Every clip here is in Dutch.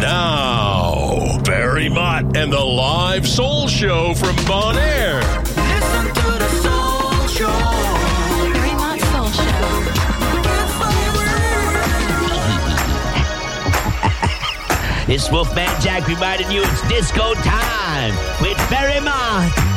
Now, Barry Mott and the live soul show from Bon Air. Listen to the soul show. Very much soul show. This Wolfman Jack reminding you it's disco time with Barry Mott.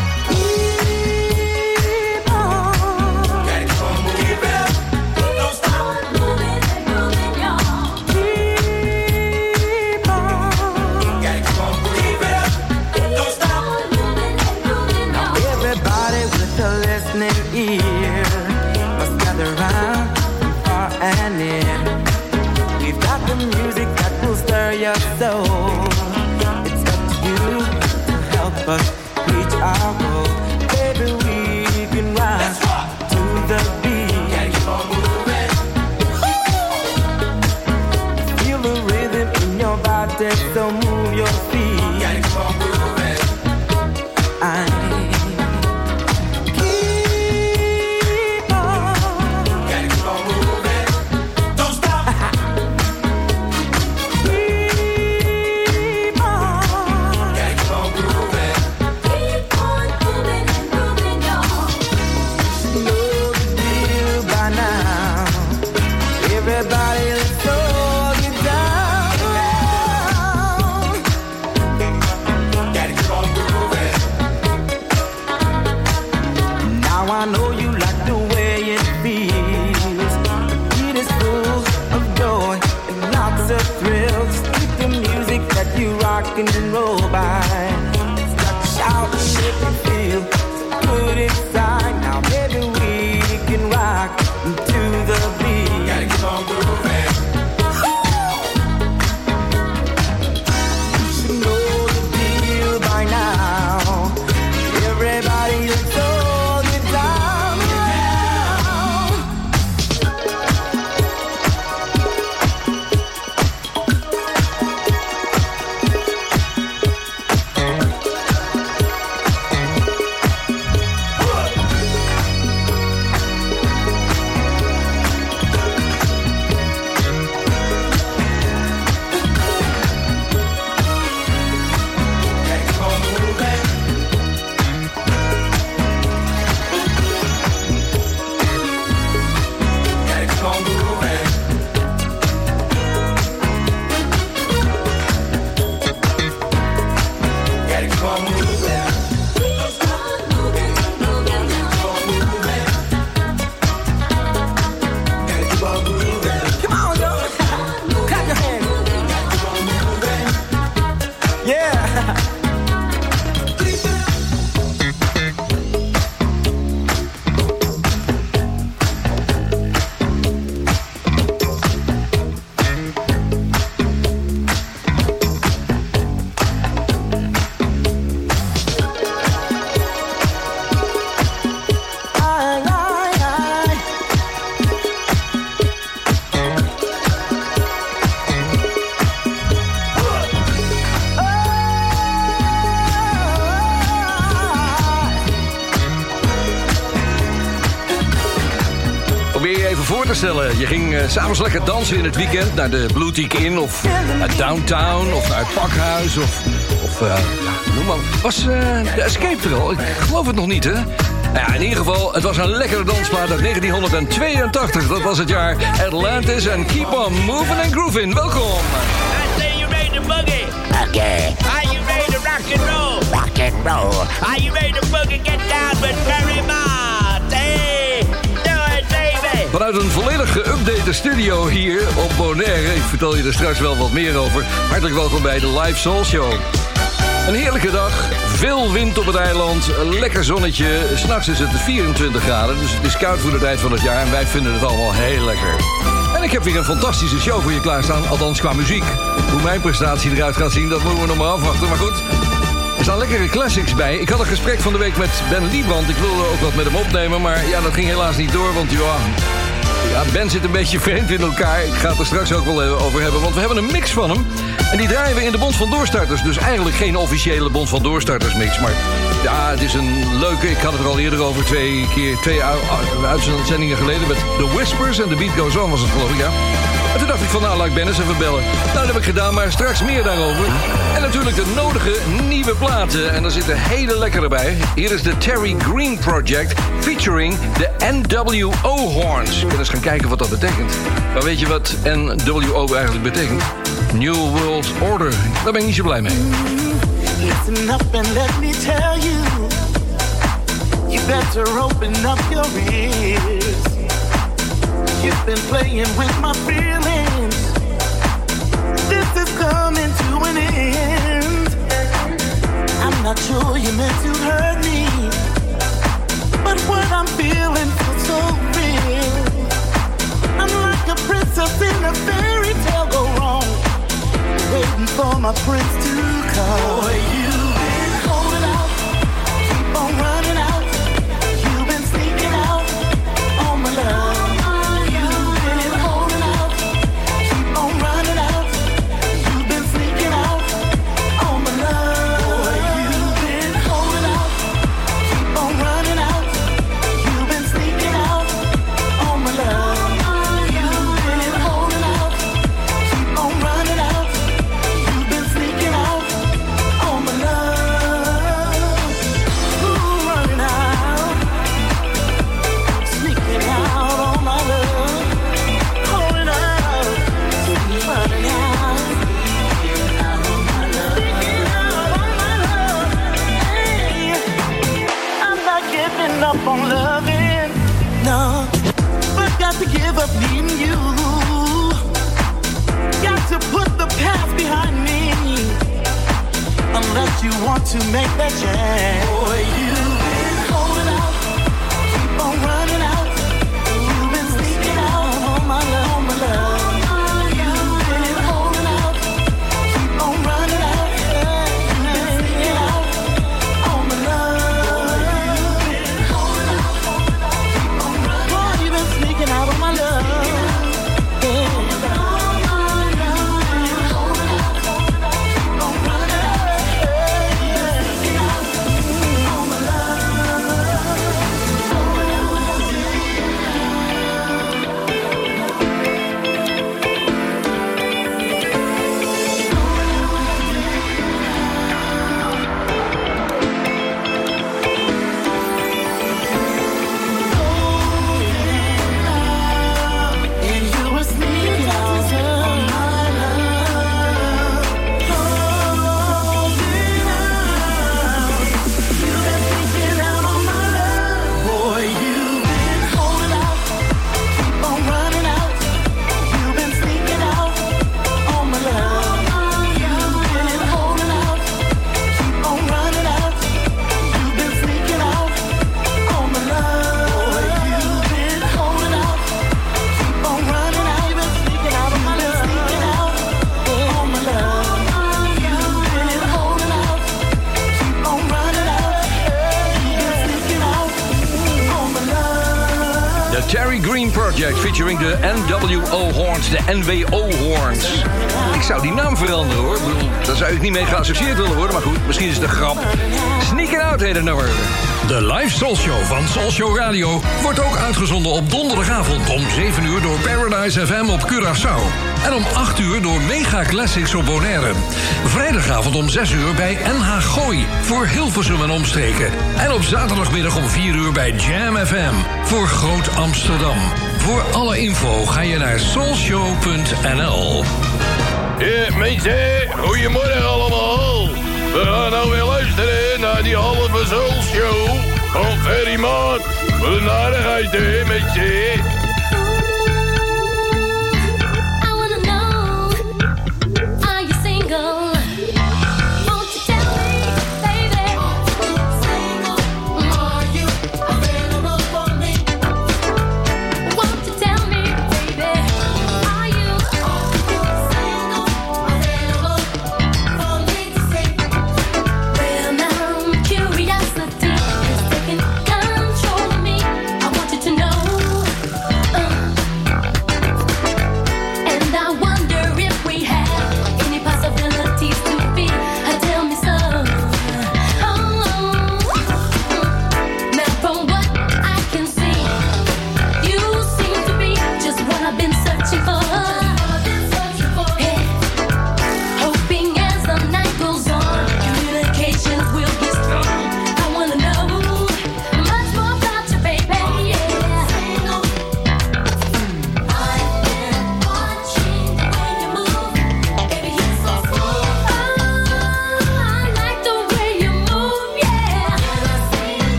Stellen. Je ging eh, s'avonds lekker dansen in het weekend naar de Blue Tick Inn of naar Downtown of naar het Pakhuis of, of eh, ja, noem maar. Was eh, de Escape er al? Ik geloof het nog niet, hè? Nou Ja, in ieder geval, het was een lekkere dansplaat uit 1982. Dat was het jaar Atlantis en Keep On Moving and Grooving. Welkom. I say you ready to boogie. Okay, Are you ready to rock and roll? rock and roll. Are you ready to boogie? Get down with Barry Mott. Vanuit een volledig geüpdate studio hier op Bonaire. Ik vertel je er straks wel wat meer over. Hartelijk welkom bij de Live Soul Show. Een heerlijke dag, veel wind op het eiland, lekker zonnetje. S'nachts is het 24 graden, dus het is koud voor de tijd van het jaar... en wij vinden het allemaal heel lekker. En ik heb weer een fantastische show voor je klaarstaan, althans qua muziek. Hoe mijn prestatie eruit gaat zien, dat moeten we nog maar afwachten. Maar goed, er staan lekkere classics bij. Ik had een gesprek van de week met Ben Liebrand. Ik wilde ook wat met hem opnemen, maar ja, dat ging helaas niet door, want ja... Ja, Ben zit een beetje vreemd in elkaar. Ik ga het er straks ook wel even over hebben. Want we hebben een mix van hem. En die draaien we in de Bond van Doorstarters. Dus eigenlijk geen officiële Bond van Doorstarters mix. Maar ja, het is een leuke... Ik had het er al eerder over. Twee keer, twee uitzendingen geleden. Met The Whispers en The Beat Goes On was het geloof ik, ja. En toen dacht ik van, nou, laat ik Bennis even bellen. Nou, dat heb ik gedaan, maar straks meer daarover. En natuurlijk de nodige nieuwe platen. En daar zitten hele lekkere bij. Hier is de Terry Green Project featuring de NWO Horns. Ik ben eens gaan kijken wat dat betekent. Maar weet je wat NWO eigenlijk betekent? New World Order. Daar ben ik niet zo blij mee. Listen up and let me tell you. You better open up your ears. You've been playing with my feelings. This is coming to an end. I'm not sure you meant to hurt me. But what I'm feeling feels so real. I'm like a princess in a fairy tale go wrong. Waiting for my prince to come. Boy, you want to make that change. NWO Horns. Ik zou die naam veranderen hoor. Daar zou ik niet mee geassocieerd willen worden, maar goed, misschien is het een grap. Sneaking out heet het nou weer. De live Soul Show van Soul Show Radio wordt ook uitgezonden op donderdagavond om 7 uur door Paradise FM op Curaçao. En om 8 uur door Mega Classics op Bonaire. Vrijdagavond om 6 uur bij NH Gooi voor Hilversum en omstreken. En op zaterdagmiddag om 4 uur bij Jam FM voor Groot Amsterdam. Voor alle info ga je naar soulshow.nl. Ja, mensen, goedemorgen allemaal. We gaan nou weer luisteren naar die halve show van Ferry Maat. Wat een aardigheid, hè, mensen.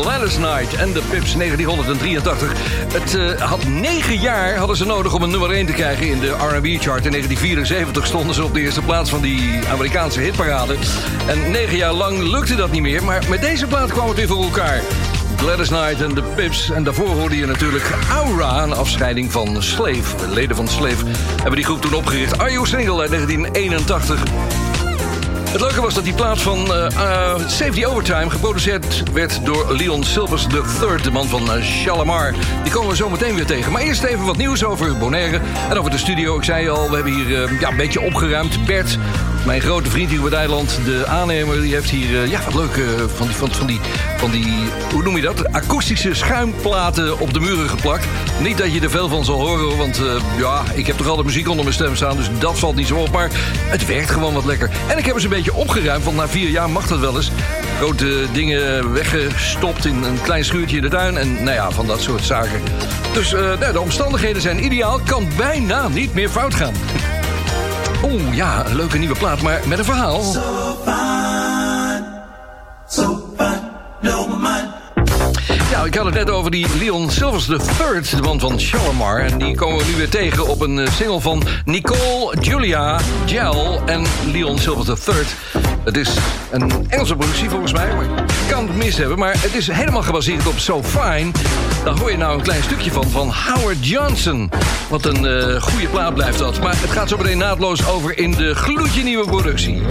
Gladys Knight en de Pips 1983. Het eh, had negen jaar hadden ze nodig om een nummer 1 te krijgen in de R&B chart. In 1974 stonden ze op de eerste plaats van die Amerikaanse hitparade. En negen jaar lang lukte dat niet meer, maar met deze plaat kwam het weer voor elkaar. Gladys Knight en de Pips. En daarvoor hoorde je natuurlijk Aura, een afscheiding van Slave. De leden van Slave hebben die groep toen opgericht. Are You Single uit 1981. Het leuke was dat die plaat van eh eh, Save the Overtime geproduceerd werd door Leon Silvers III, de man van eh, Shalamar. Die komen we zo meteen weer tegen. Maar eerst even wat nieuws over Bonaire en over de studio. Ik zei al, we hebben hier ja, een beetje opgeruimd. Bert, mijn grote vriend het eiland, de aannemer, die heeft hier eh, ja, wat leuk eh, van, die, van, van, die, van die, hoe noem je dat? Akoestische schuimplaten op de muren geplakt. Niet dat je er veel van zal horen, want eh, ja, ik heb toch altijd muziek onder mijn stem staan, dus dat valt niet zo op. Maar het werkt gewoon wat lekker. En ik heb eens een beetje opgeruimd, want na vier jaar mag dat wel eens. Grote dingen weggestopt in een klein schuurtje in de tuin en nou ja, van dat soort zaken. Dus nou, de omstandigheden zijn ideaal, kan bijna niet meer fout gaan. Oeh, ja, een leuke nieuwe plaat, maar met een verhaal. Ja, ik had het net over die Leon Silvers III, de man van Shalimar. En die komen we nu weer tegen op een eh, single van Nicole, Julia, Gel en Leon Silvers III. Het is een Engelse productie volgens mij, maar ik kan het mis hebben. Maar het is helemaal gebaseerd op So Fine. Daar hoor je nou een klein stukje van, van Howard Johnson. Wat een eh, goede plaat blijft dat. Maar het gaat zo meteen naadloos over in de gloedje nieuwe productie.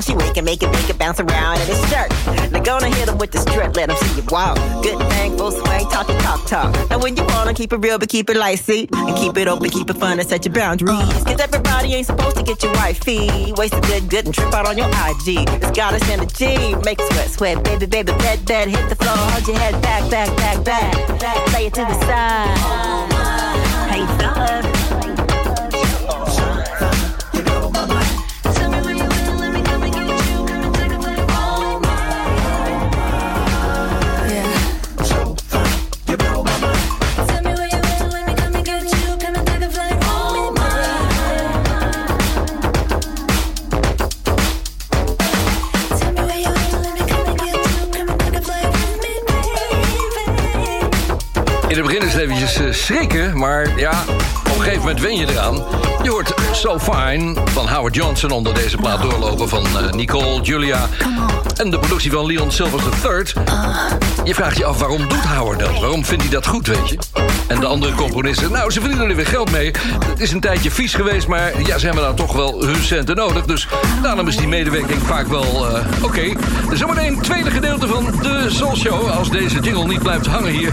She wake and make it, make it bounce around in his shirt. Now gonna hit him with the strip, let him see you walk. Good thing, full swing, talk talk talk. And when you wanna keep it real, but keep it light, see? And keep it open, keep it fun, and set your boundaries. Cause everybody ain't supposed to get your wifey. Waste a good, good, and trip out on your IG. It's the energy, make sweat, sweat. Baby, baby, bed, bed, hit the floor, hold your head back, back, back, back. back. Lay it to the side. Hey, thought. schrikken, maar ja, op een gegeven moment wen je eraan. Je hoort So Fine van Howard Johnson onder deze plaat doorlopen van eh, Nicole, Julia en de productie van Leon Silver III. Ah. Je vraagt je af waarom doet Howard dat? Waarom vindt hij dat goed, weet je? En de andere componisten, nou, ze verdienen er weer geld mee. Het is een tijdje vies geweest, maar ja, ze hebben dan toch wel hun centen nodig. Dus daarom is die medewerking vaak wel uh, oké. Okay. Zometeen tweede gedeelte van de Soul Show. Als deze jingle niet blijft hangen hier.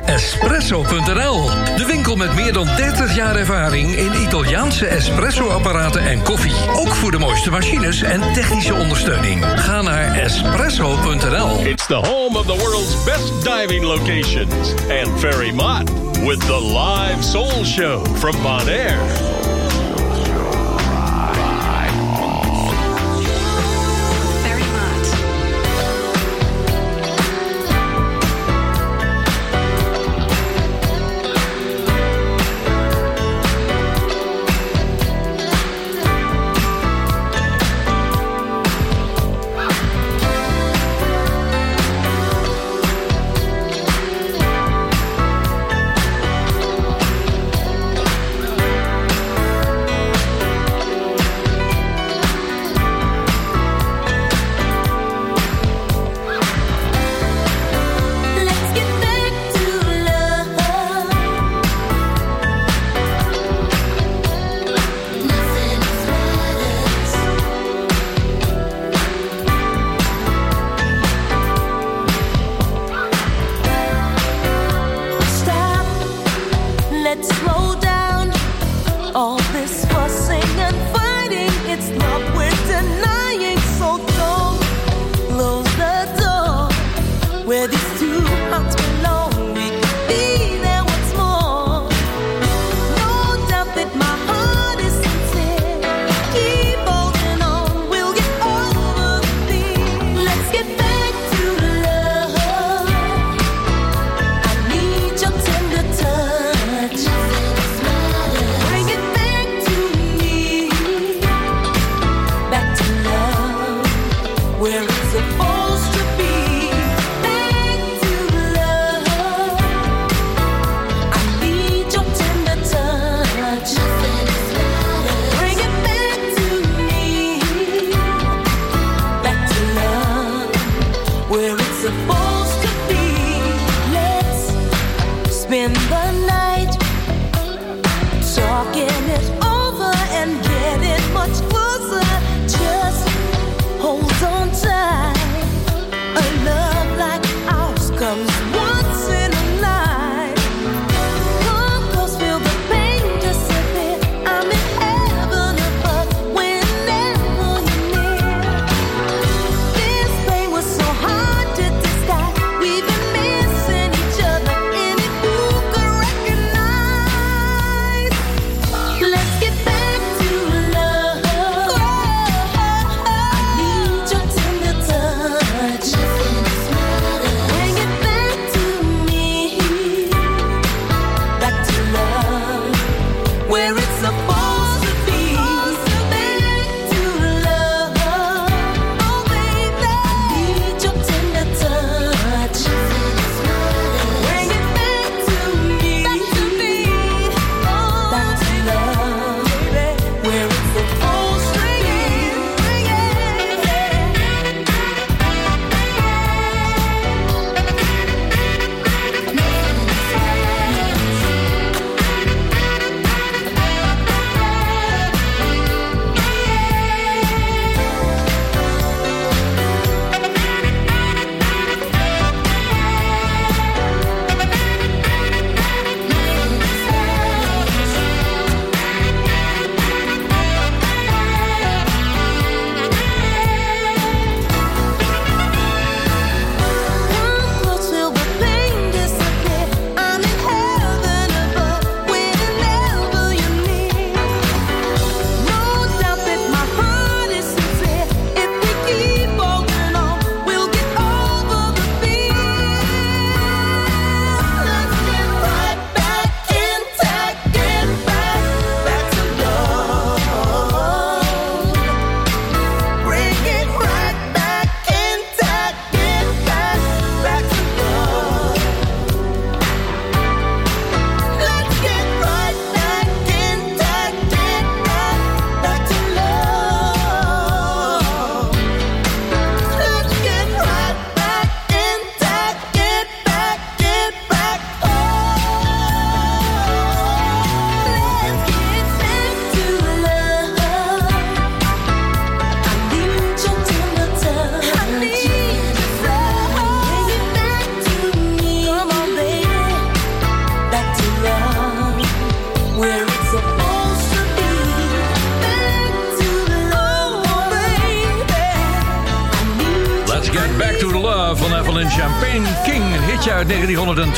Espresso.nl, de winkel met meer dan 30 jaar ervaring in Italiaanse espresso-apparaten en koffie. Ook voor de mooiste machines en technische ondersteuning. Ga naar espresso.nl. It's the home of the world's best diving locations. And Ferry Mott with the live soul show from Bonaire.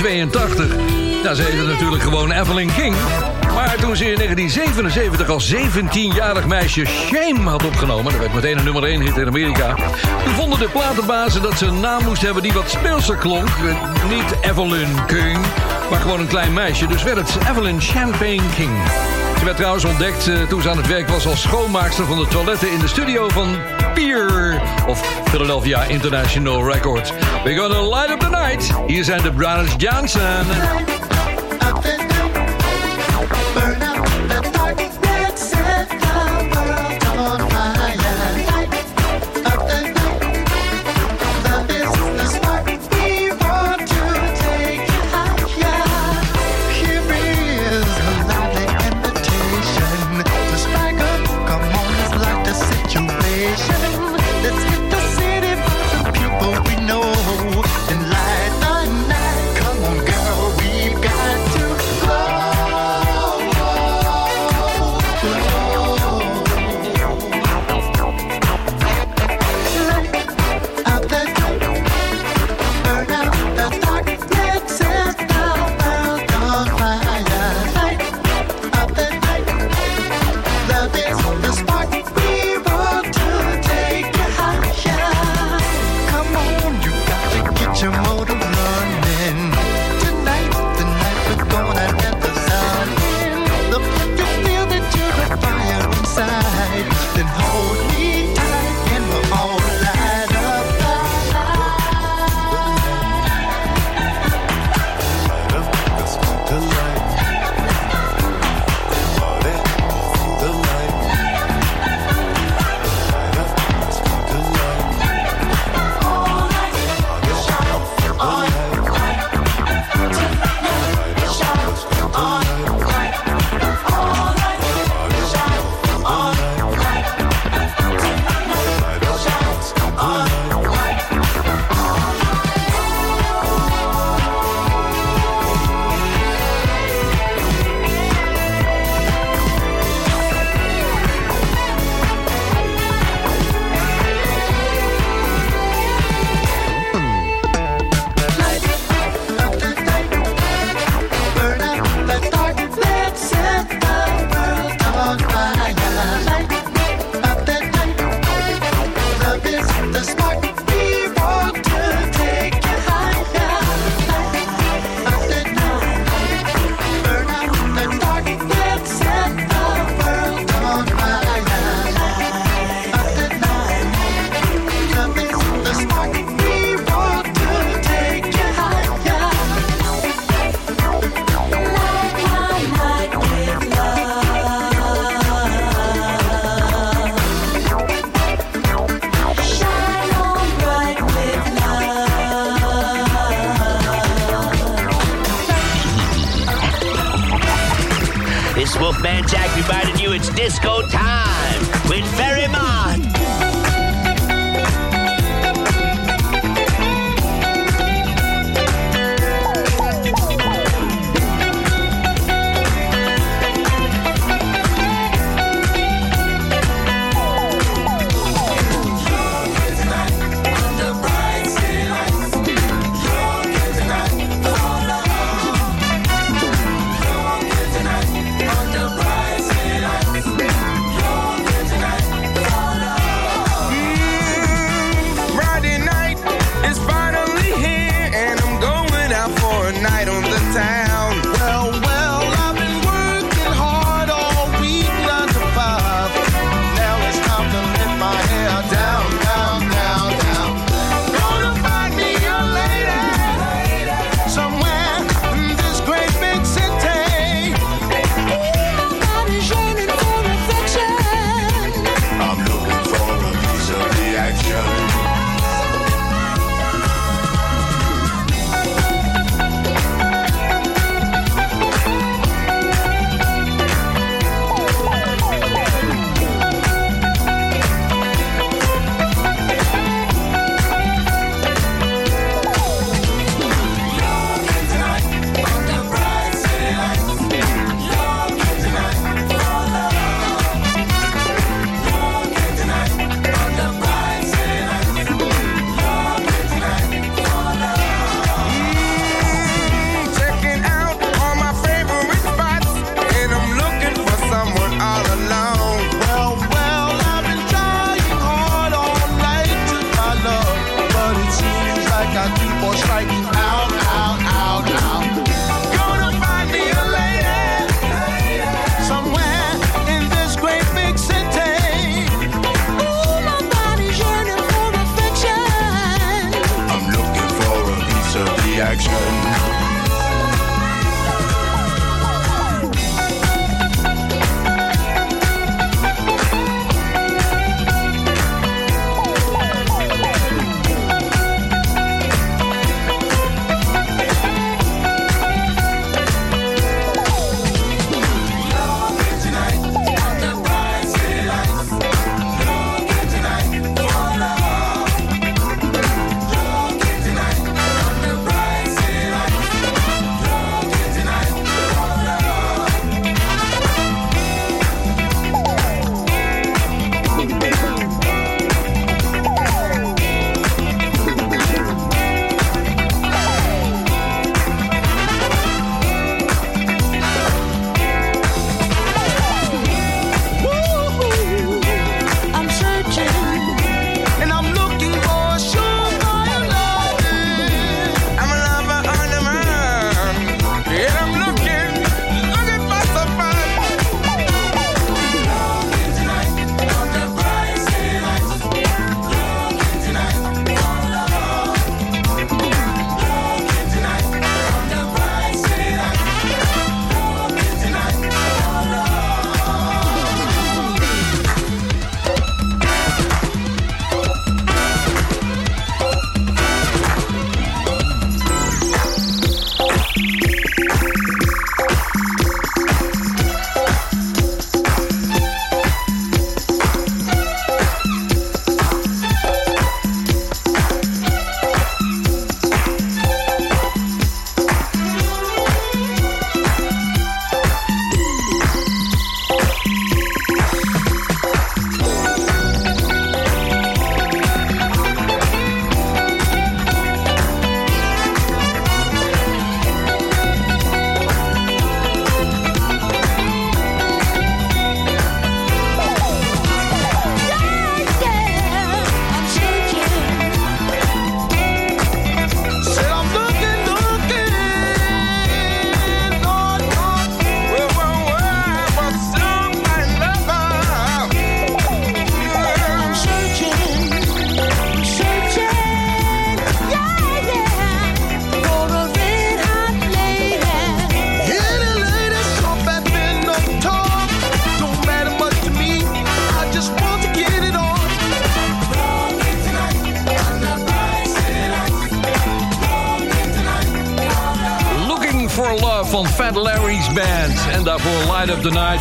1982. Ja, ze natuurlijk gewoon Evelyn King. Maar toen ze in 1977 als 17-jarig meisje Shame had opgenomen... dat werd meteen een nummer 1 hit in Amerika... toen vonden de platenbazen dat ze een naam moest hebben die wat speelser klonk. Eh, Niet Evelyn King, maar gewoon een klein meisje. Dus werd het Evelyn Champagne King. Ze werd trouwens ontdekt eh, toen ze aan het werk was als schoonmaakster van de toiletten in de studio van Pier of Philadelphia International Records. We're gonna light up the night. Hier zijn de Brothers Johnson.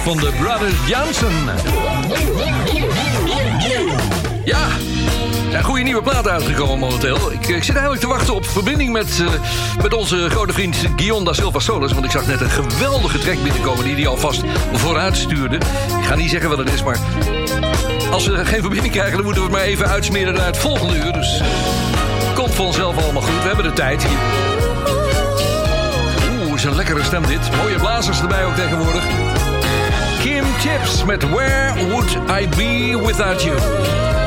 Van de Brothers Johnson. Ja, zijn goede nieuwe platen uitgekomen momenteel. Ik, ik zit eigenlijk te wachten op verbinding met, eh, met onze grote vriend da Silva Solis. Want ik zag net een geweldige track binnenkomen die hij alvast vooruit stuurde. Ik ga niet zeggen wat het is, maar als we geen verbinding krijgen... dan moeten we het maar even uitsmeren naar het volgende uur. Dus eh, komt vanzelf allemaal goed. We hebben de tijd hier. Oeh, is een lekkere stem dit. Mooie blazers erbij ook tegenwoordig. Chips met Where Would I Be Without You?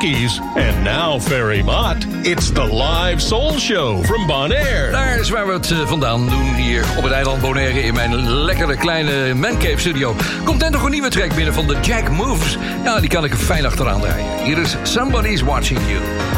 Flamingos and now Ferry Mott, it's the live soul show from Bonaire. Daar is waar we het eh, vandaan doen hier op het eiland Bonaire in mijn lekkere kleine mancave studio. Komt er nog een nieuwe track binnen van de Jack Moves. Ja, die kan ik fijn achteraan draaien. Hier is Somebody's Watching You.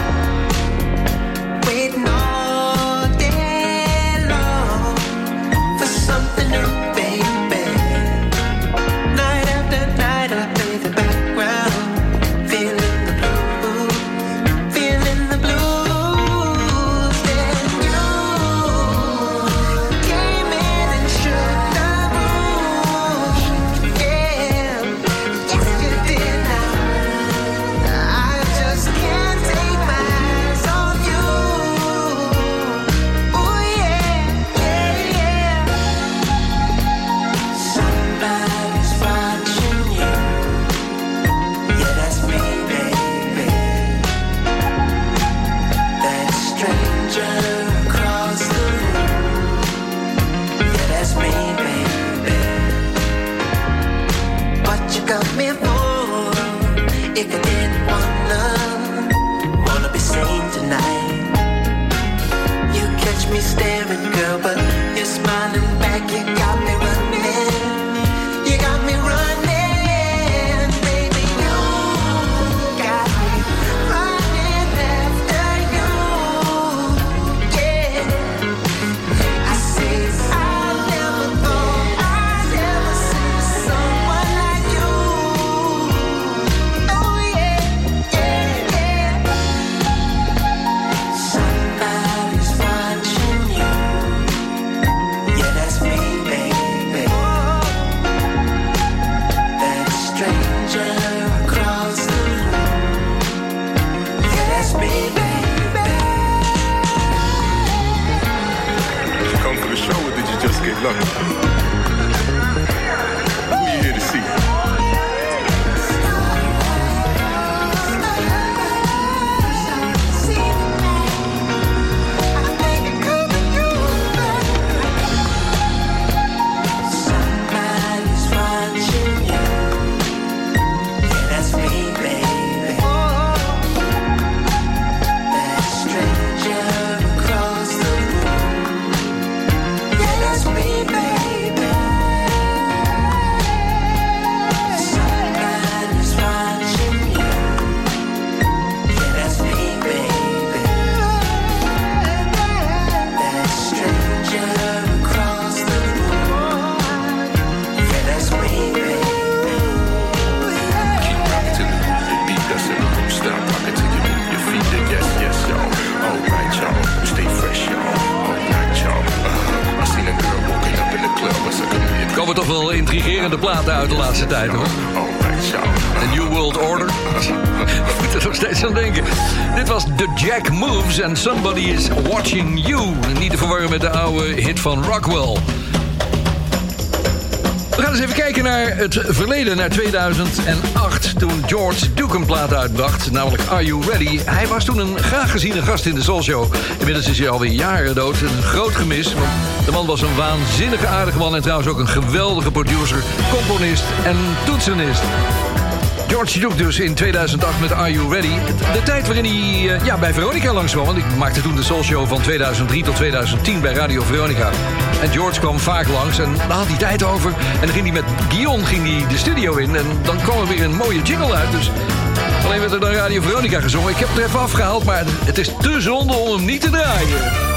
Uit de laatste tijd, hoor. De New World Order. Ik moet er nog steeds aan denken. Dit was The Jack Moves and Somebody is Watching You. Niet te verwarren met de oude hit van Rockwell. We gaan eens even kijken naar het verleden, naar 2008... toen George Duke een plaat uitbracht, namelijk Are You Ready? Hij was toen een graag geziene gast in de Soul Show. Inmiddels is hij alweer jaren dood. Een groot gemis, want de man was een waanzinnige aardige man... en trouwens ook een geweldige producer, componist en toetsenist. George Duke dus in 2008 met Are You Ready? De tijd waarin hij eh, ja, bij Veronica langskwam. Want ik maakte toen de Soul Show van 2003 tot 2010 bij Radio Veronica. En George kwam vaak langs en daar had hij tijd over. En dan ging hij met Guion ging hij de studio in. En dan kwam er weer een mooie jingle uit. Dus alleen werd er dan Radio Veronica gezongen. Ik heb het er even afgehaald, maar het is te zonde om hem niet te draaien.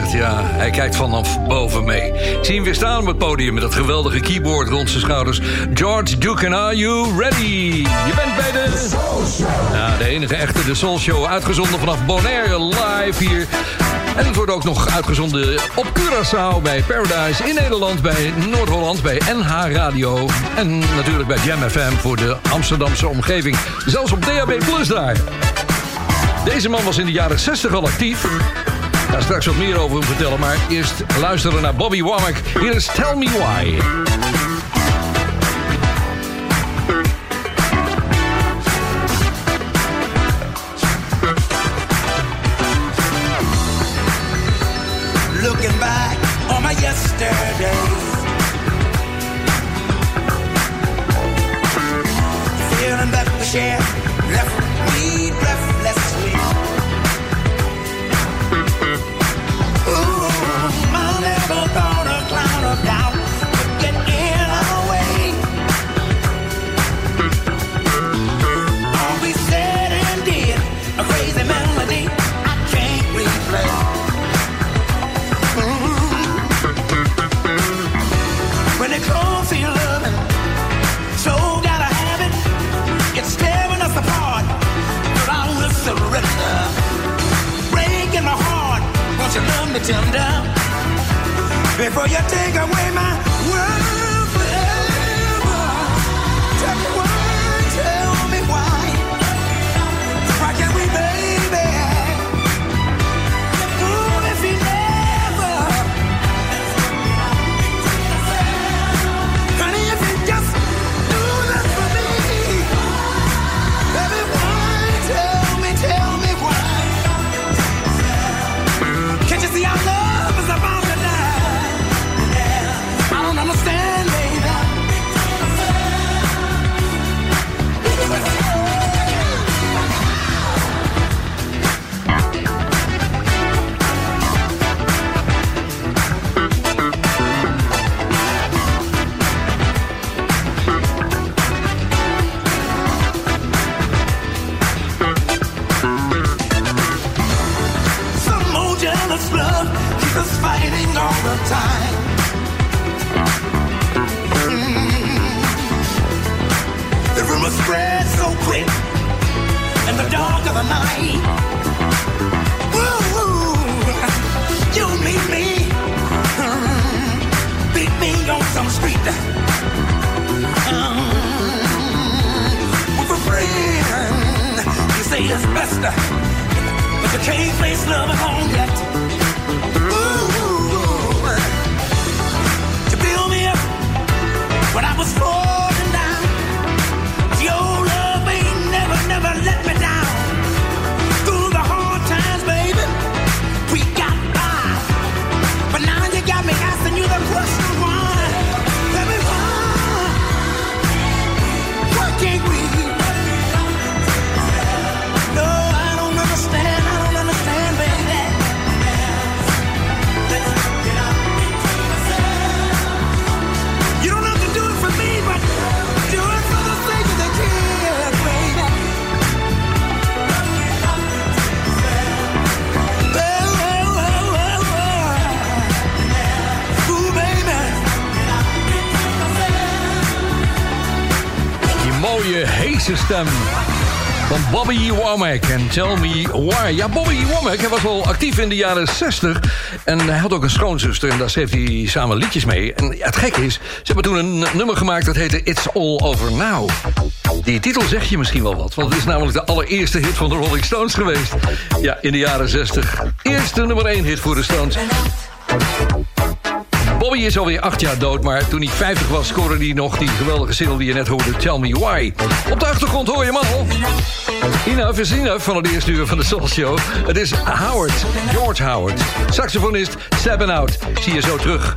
Gezegd. Ja, hij kijkt vanaf boven mee. Ik zie hem weer staan op het podium met dat geweldige keyboard rond zijn schouders. George Duke, are you ready? Je bent bij de... Ja, de enige echte de Soul Show, uitgezonden vanaf Bonaire, live hier. En het wordt ook nog uitgezonden op Curaçao, bij Paradise, in Nederland, bij Noord-Holland, bij NH Radio. En natuurlijk bij Jam FM voor de Amsterdamse omgeving. Zelfs op DAB Plus daar. Deze man was in de jaren 60 al actief. Ik ga straks wat meer over vertellen, maar eerst luisteren naar Bobby Womack. Hier is Tell Me Why. Womack. En Tell Me Why. Ja, Bobby Womack hij was wel actief in de jaren 60. En hij had ook een schoonzuster. En daar schreef hij samen liedjes mee. En het gekke is, ze hebben toen een nummer gemaakt... dat heette It's All Over Now. Die titel zeg je misschien wel wat. Want het is namelijk de allereerste hit van de Rolling Stones geweest. Ja, in de jaren 60. Eerste nummer 1 hit voor de Stones. Bobby is alweer acht jaar dood, maar toen hij 50 was... scoorde hij nog die geweldige single die je net hoorde, Tell Me Why. Op de achtergrond hoor je hem al. Enough is enough van het eerste uur van de Soul Show. Het is Howard, George Howard. Saxofonist, Steppin' Out. Zie je zo terug.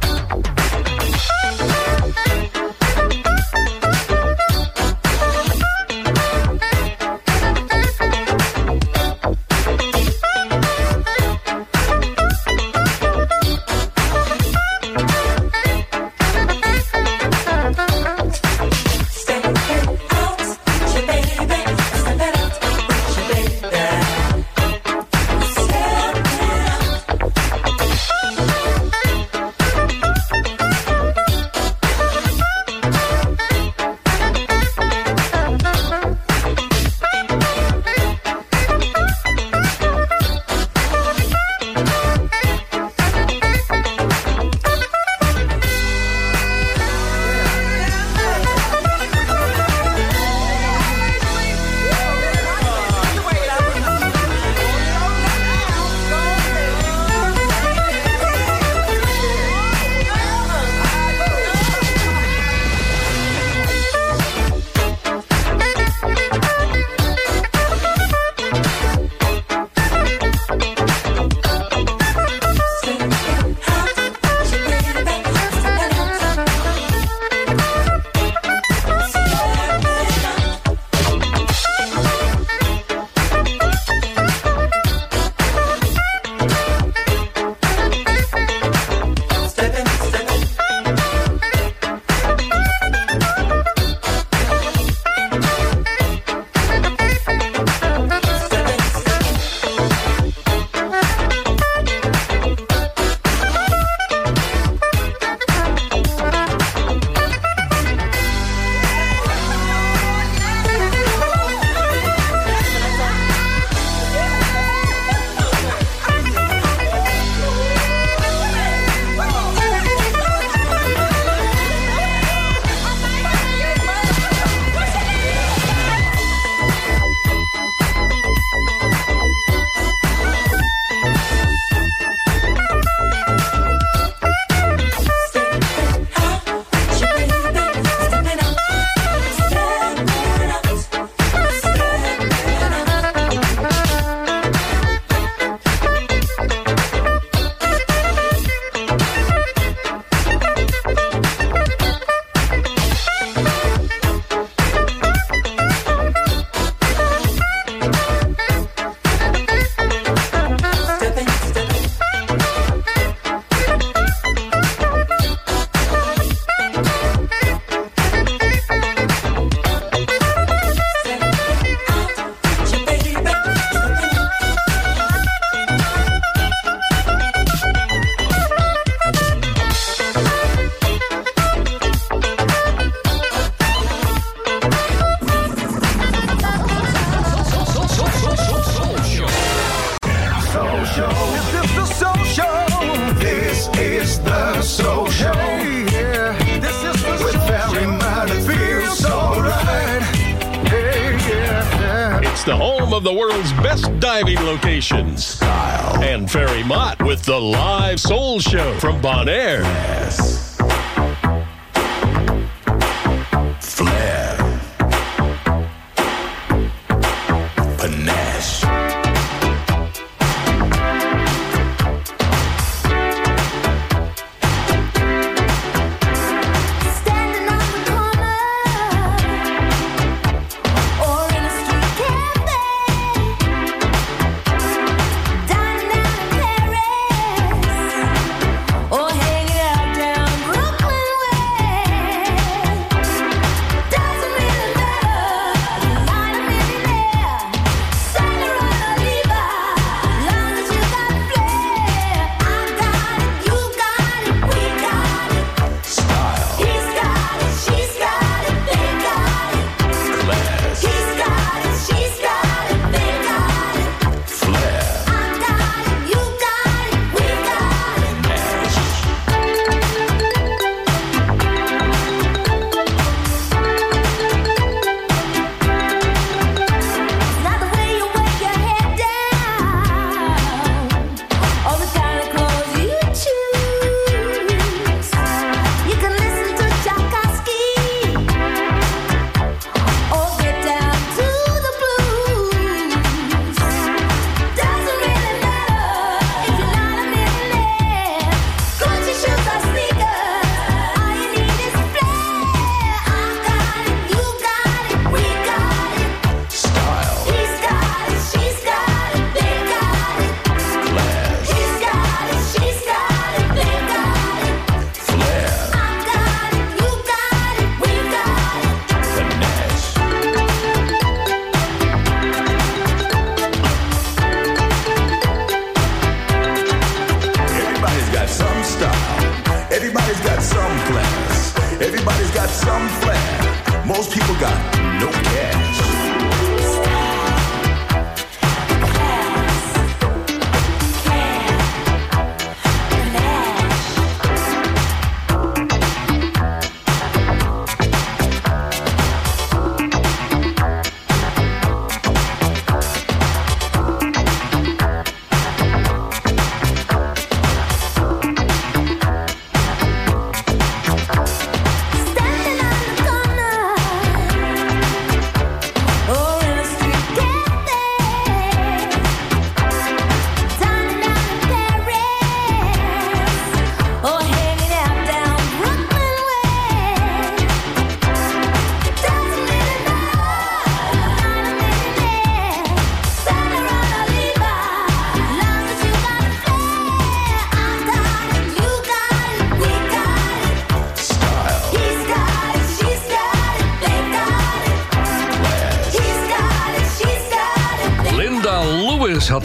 From Bonaire.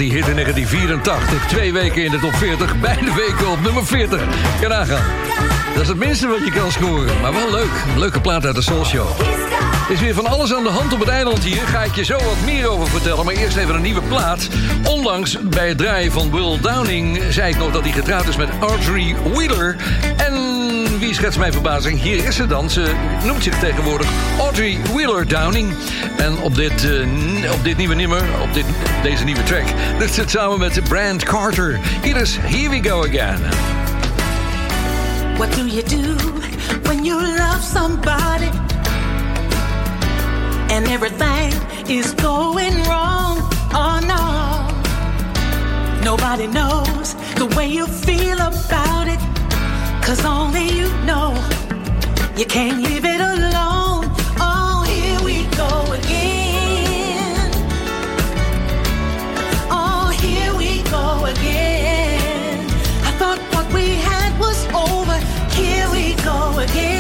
Die hit in 1984. Twee weken in de top 40, beide weken op nummer 40. Kan nagaan. Dat is het minste wat je kan scoren. Maar wel leuk. Leuke plaat uit de Soul Show. Er is weer van alles aan de hand op het eiland hier. Ga ik je zo wat meer over vertellen. Maar eerst even een nieuwe plaat. Onlangs bij het draaien van Will Downing... zei ik nog dat hij getrouwd is met Audrey Wheeler. Wie schetst mijn verbazing? Hier is ze dan. Ze noemt zich tegenwoordig Audrey Wheeler Downing. En op dit, n- op dit nieuwe nummer, op dit, deze nieuwe track... doet ze samen met Brand Carter. Hier is Here We Go Again. What do you do when you love somebody and everything is going wrong? Oh no, nobody knows the way you feel about it, cause only you know you can't leave it alone. Oh, here we go again. Oh, here we go again. I thought what we had was over. Here we go again.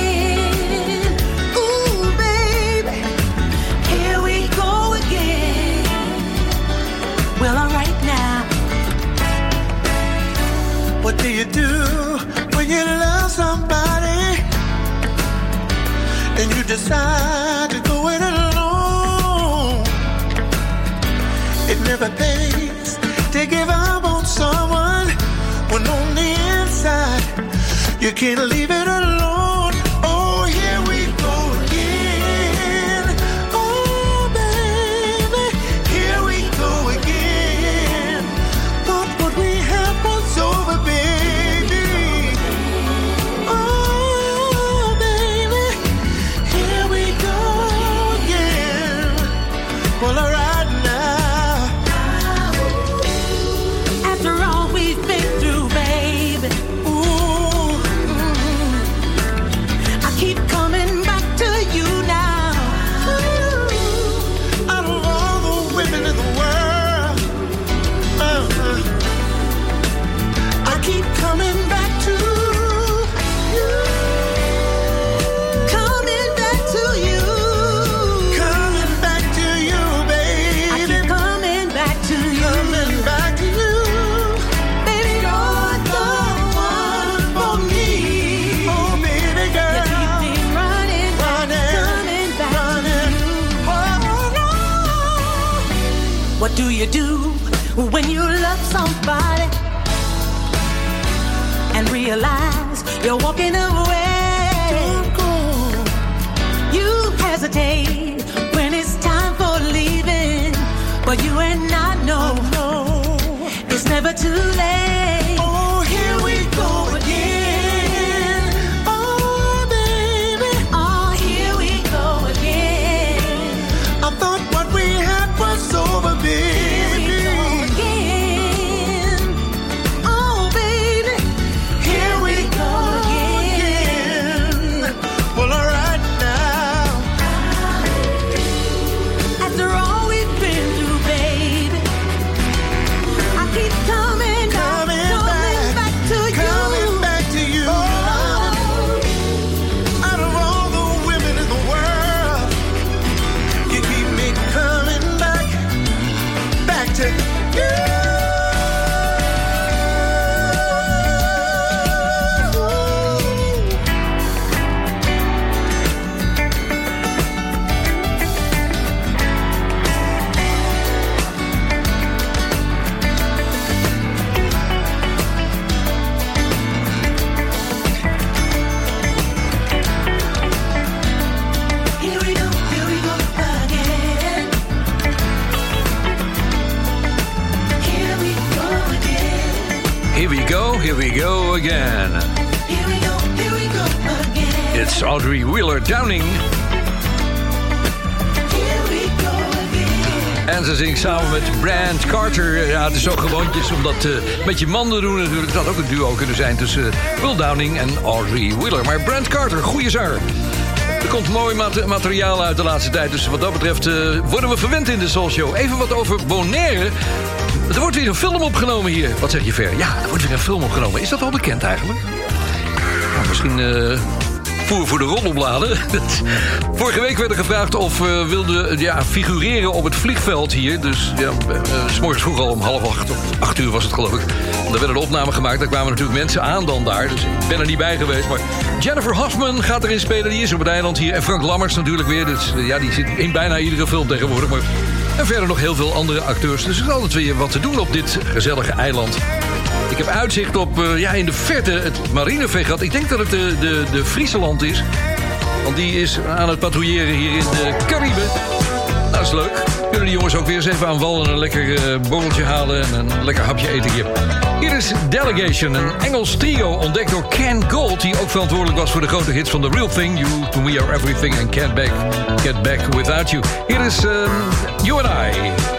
decide to go it alone. It never pays to give up on someone when on the inside you can't leave it alone. Met je man te doen natuurlijk. Had ook een duo kunnen zijn tussen Will Downing en Audrey Wheeler. Maar Brand Carter, goede zanger. Er komt mooi mat- materiaal uit de laatste tijd. Dus wat dat betreft eh, worden we verwend in de Soul Show. Even wat over Bonaire. Er wordt weer een film opgenomen hier. Wat zeg je, Ver? Ja, er wordt weer een film opgenomen. Is dat al bekend eigenlijk? Nou, misschien eh voor de roddelbladen. Vorige week werd er gevraagd of we wilden ja, figureren op het vliegveld hier. Dus ja, eh, s morgens vroeg al om half acht of acht uur was het geloof ik. Daar werden de opnamen gemaakt. Daar kwamen natuurlijk mensen aan dan daar. Dus ik ben er niet bij geweest. Maar Jennifer Hoffman gaat erin spelen. Die is op het eiland hier. En Frank Lammers natuurlijk weer. Dus eh, ja, die zit in bijna iedere film tegenwoordig. Maar en verder nog heel veel andere acteurs. Dus er is altijd weer wat te doen op dit gezellige eiland. Ik heb uitzicht op, eh, ja, in de verte het marineveegat. Ik denk dat het de, de, de Frieseland is. Want die is aan het patrouilleren hier in de Cariben. Dat is leuk. Kunnen die jongens ook weer eens even aan wal en een lekker eh, borreltje halen... en een lekker hapje eten hier. Hier is Delegation, een Engels trio ontdekt door Ken Gold... die ook verantwoordelijk was voor de grote hits van The Real Thing... You, We Are Everything and Can't Back, Get Back Without You. Hier is ehm, You and I.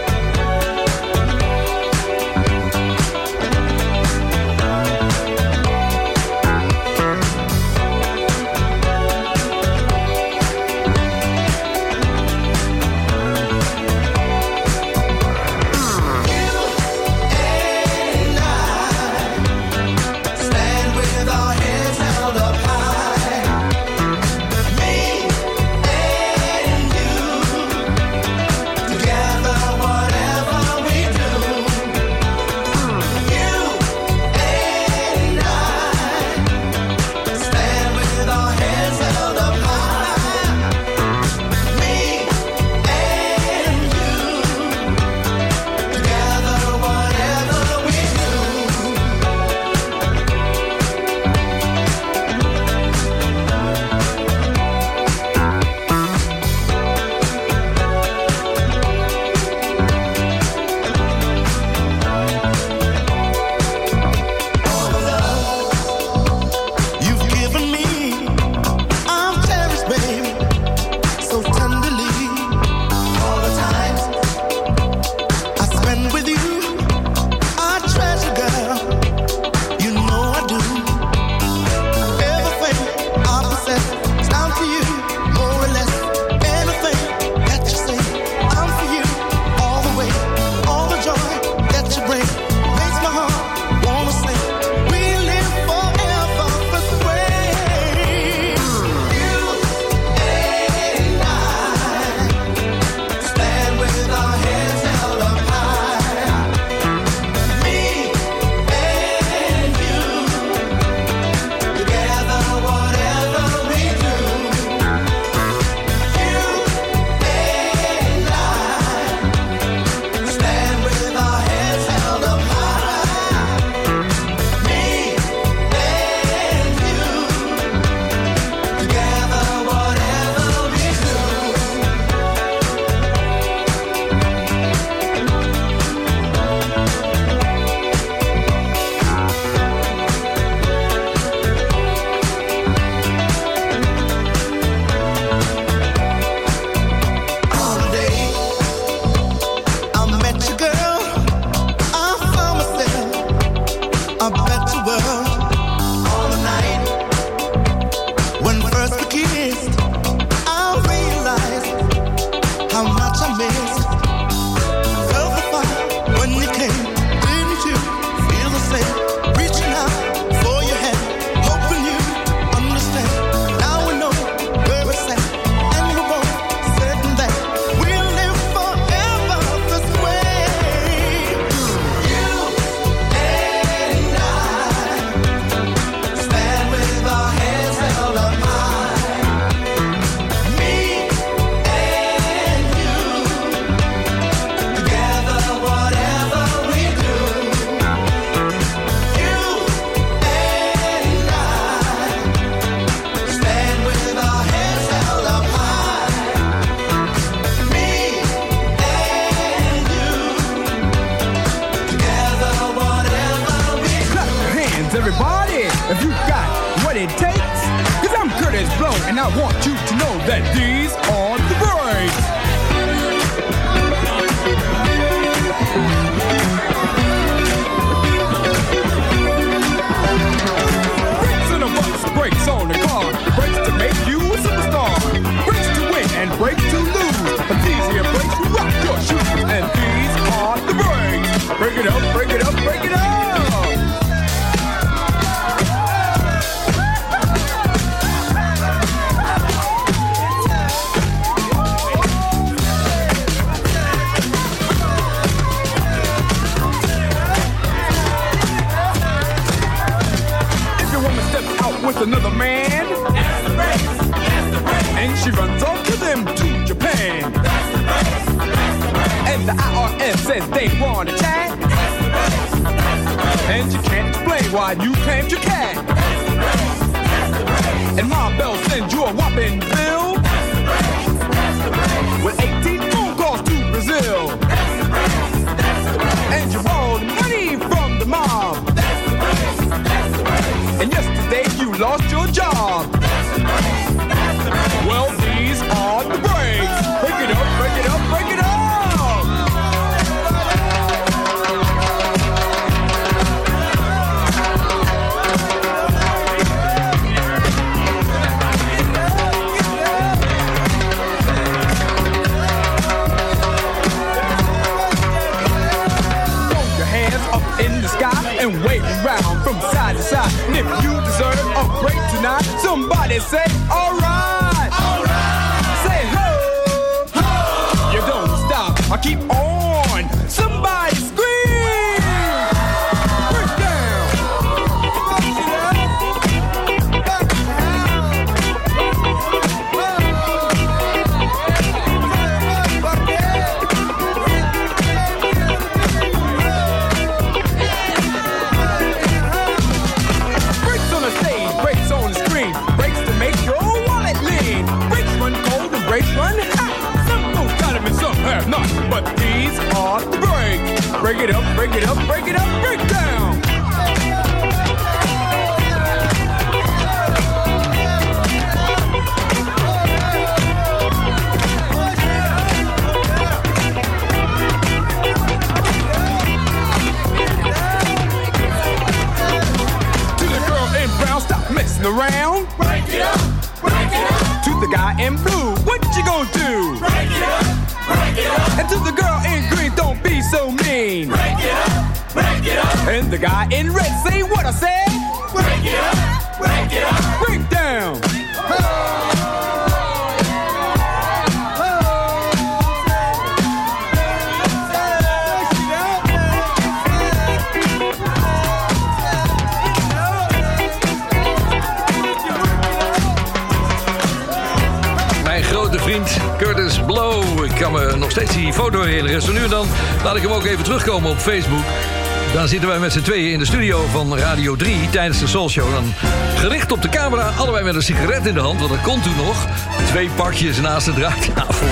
zitten wij met z'n tweeën in de studio van Radio 3 tijdens de Soul Show. Dan gericht op de camera, allebei met een sigaret in de hand, want dat kon toen nog. Twee pakjes naast de draaitafel.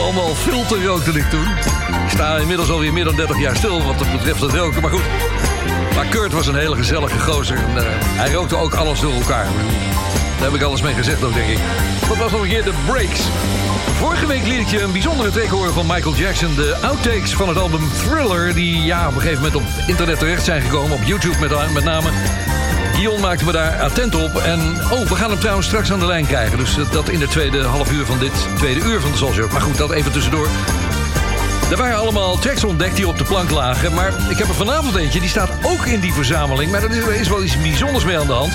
Allemaal filter rookte ik toen. Ik sta inmiddels alweer meer dan 30 jaar stil wat dat betreft dat roken, maar goed. Maar Kurt was een hele gezellige gozer. En, eh, hij rookte ook alles door elkaar. Daar heb ik alles mee gezegd ook, denk ik. Dat was nog een keer de Breaks. Vorige week liet ik je een bijzondere track horen van Michael Jackson. De outtakes van het album Thriller. Die ja, op een gegeven moment op internet terecht zijn gekomen. Op YouTube met, met name. Dion maakte me daar attent op. En oh, we gaan hem trouwens straks aan de lijn krijgen. Dus eh, dat in de tweede half uur van dit tweede uur van de Soul Show. Maar goed, dat even tussendoor. Er waren allemaal tracks ontdekt die op de plank lagen. Maar ik heb er vanavond eentje, die staat ook in die verzameling. Maar er is, is wel iets bijzonders mee aan de hand.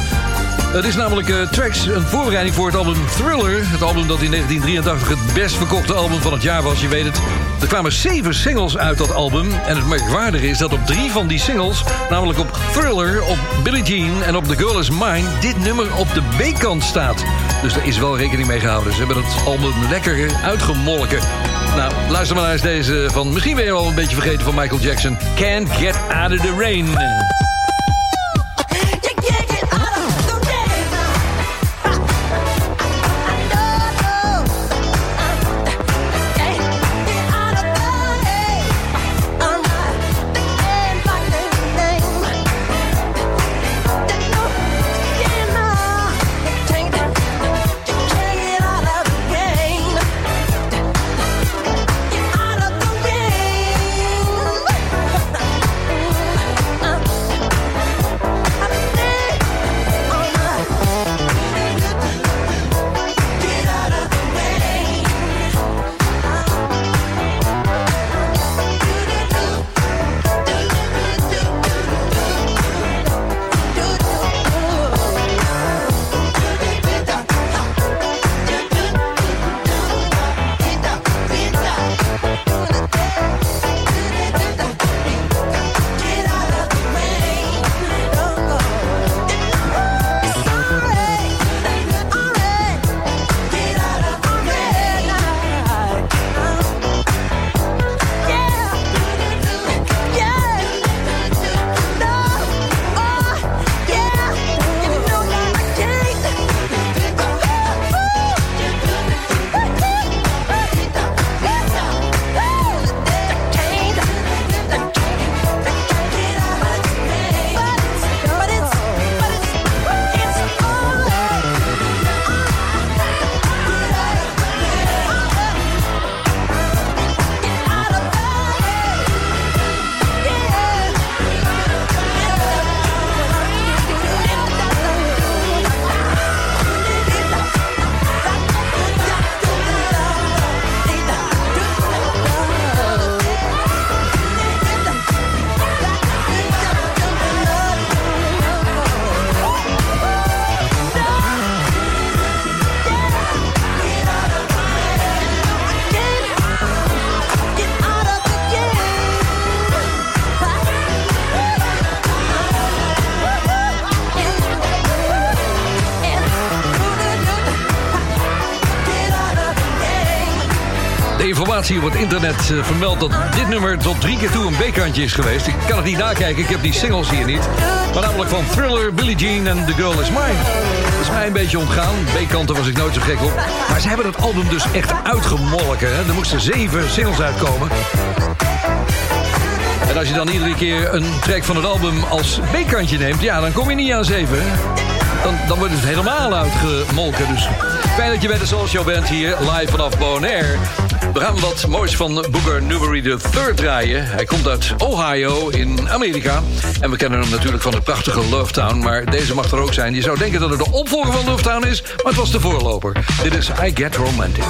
Het is namelijk eh, tracks, een voorbereiding voor het album Thriller. Het album dat in 1983 het best verkochte album van het jaar was, je weet het. Er kwamen zeven singles uit dat album. En het merkwaardige is dat op drie van die singles... namelijk op Thriller, op Billie Jean en op The Girl Is Mine... dit nummer op de B-kant staat. Dus daar is wel rekening mee gehouden. Ze hebben het album lekker uitgemolken. Nou, luister maar naar eens deze van... misschien ben je wel een beetje vergeten van Michael Jackson. Can't Get Out of the Rain. Sensatie op het internet eh, vermeldt dat dit nummer tot drie keer toe een B-kantje is geweest. Ik kan het niet nakijken, ik heb die singles hier niet. Maar namelijk van Thriller, Billie Jean en The Girl Is Mine. Dat is mij een beetje ontgaan. B-kanten was ik nooit zo gek op. Maar ze hebben het album dus echt uitgemolken. Hè? Er moesten zeven singles uitkomen. En als je dan iedere keer een track van het album als B-kantje neemt... ja, dan kom je niet aan zeven. Dan, dan wordt het helemaal uitgemolken. Dus fijn dat je bij de Soul bent hier, live vanaf Bonaire. We gaan wat moois van Booker Newbery III draaien. Hij komt uit Ohio in Amerika. En we kennen hem natuurlijk van de prachtige Love Town. Maar deze mag er ook zijn. Je zou denken dat het de opvolger van Love Town is... maar het was de voorloper. Dit is I Get Romantic.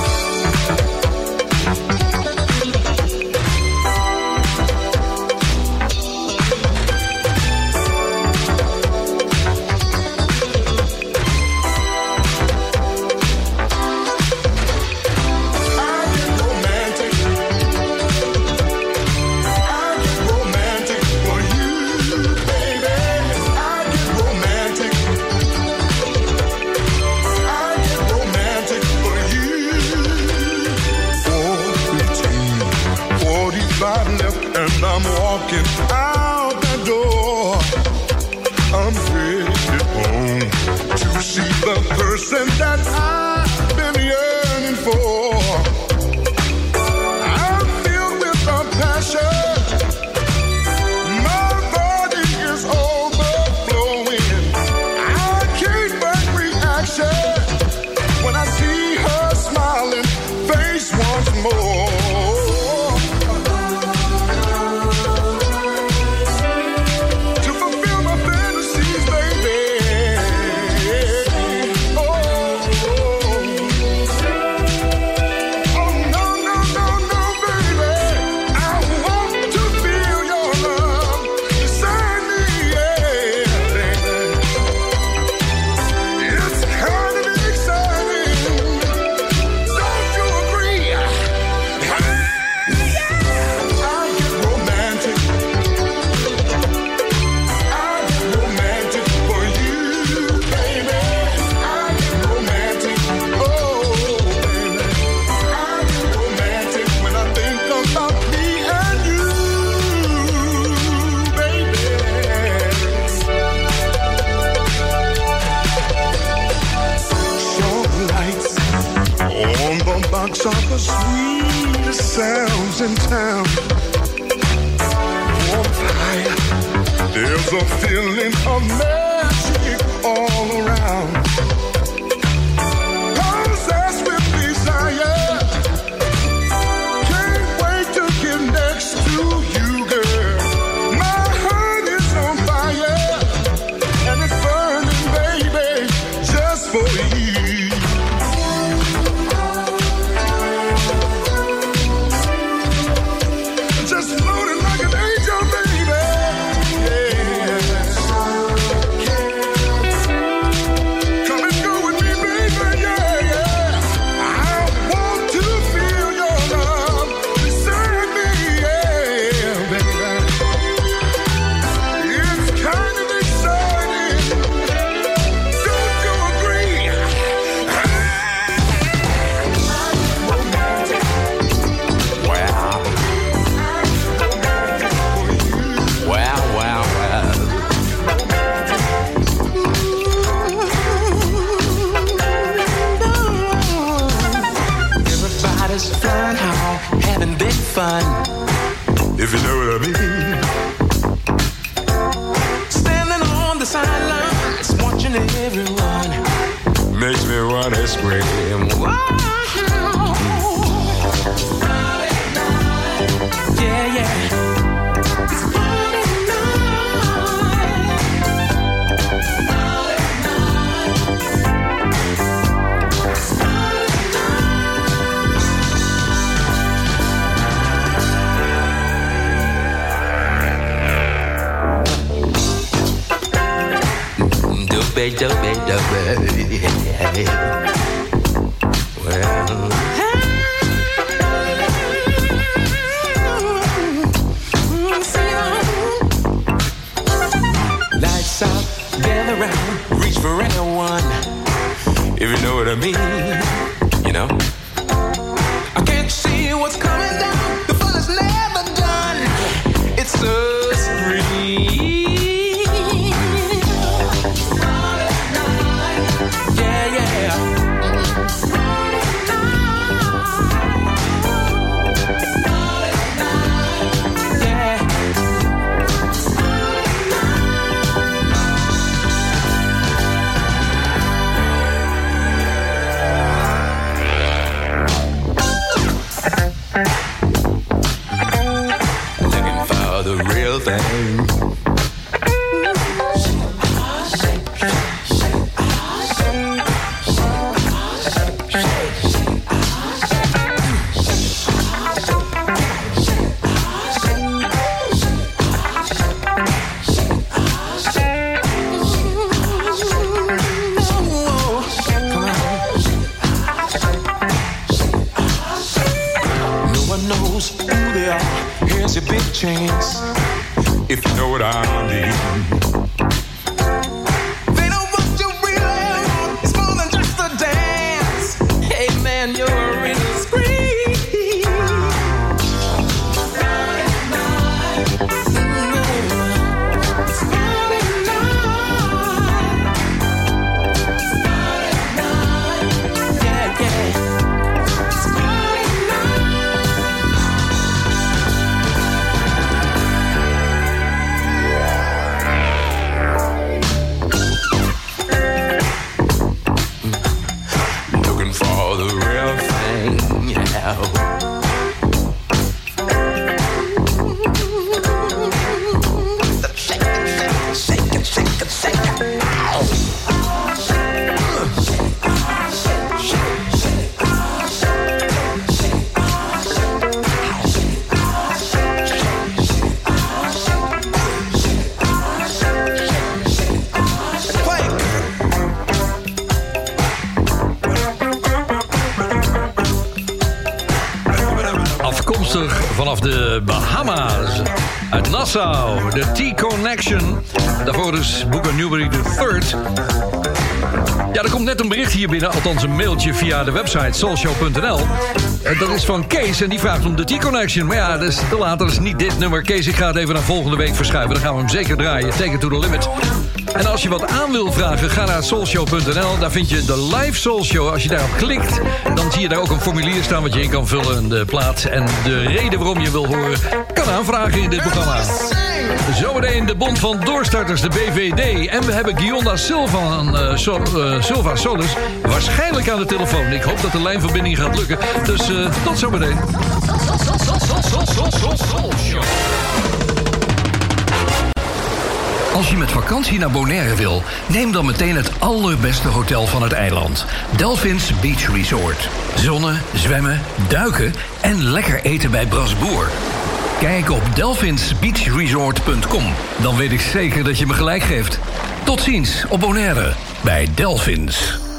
Doobie, doobie, doobie. Well, gather round, reach for anyone. If you know what I mean, you know. De T-Connection. Daarvoor dus Booker Newbery III. Ja, er komt net een bericht hier binnen, althans een mailtje via de website soulshow.nl. Dat is van Kees en die vraagt om de T-Connection. Maar ja, dat is te laat, dat is niet dit nummer. Kees, ik ga het even naar volgende week verschuiven. Dan gaan we hem zeker draaien. Take it to the limit. En als je wat aan wil vragen, ga naar soulshow.nl. Daar vind je de live Soulshow. Als je daarop klikt, dan zie je daar ook een formulier staan... wat je in kan vullen, de plaat en de reden waarom je wil horen... kan aanvragen in dit programma. Zometeen de Bond van Doorstarters, de BVD. En we hebben Gionda Silva, eh, Silva Solis waarschijnlijk aan de telefoon. Ik hoop dat de lijnverbinding gaat lukken. Dus eh, tot zometeen. Als je met vakantie naar Bonaire wil, neem dan meteen het allerbeste hotel van het eiland. Delphins Beach Resort. Zonnen, zwemmen, duiken en lekker eten bij Brasboer. Kijk op delphinsbeachresort.com. Dan weet ik zeker dat je me gelijk geeft. Tot ziens op Bonaire bij Delphins.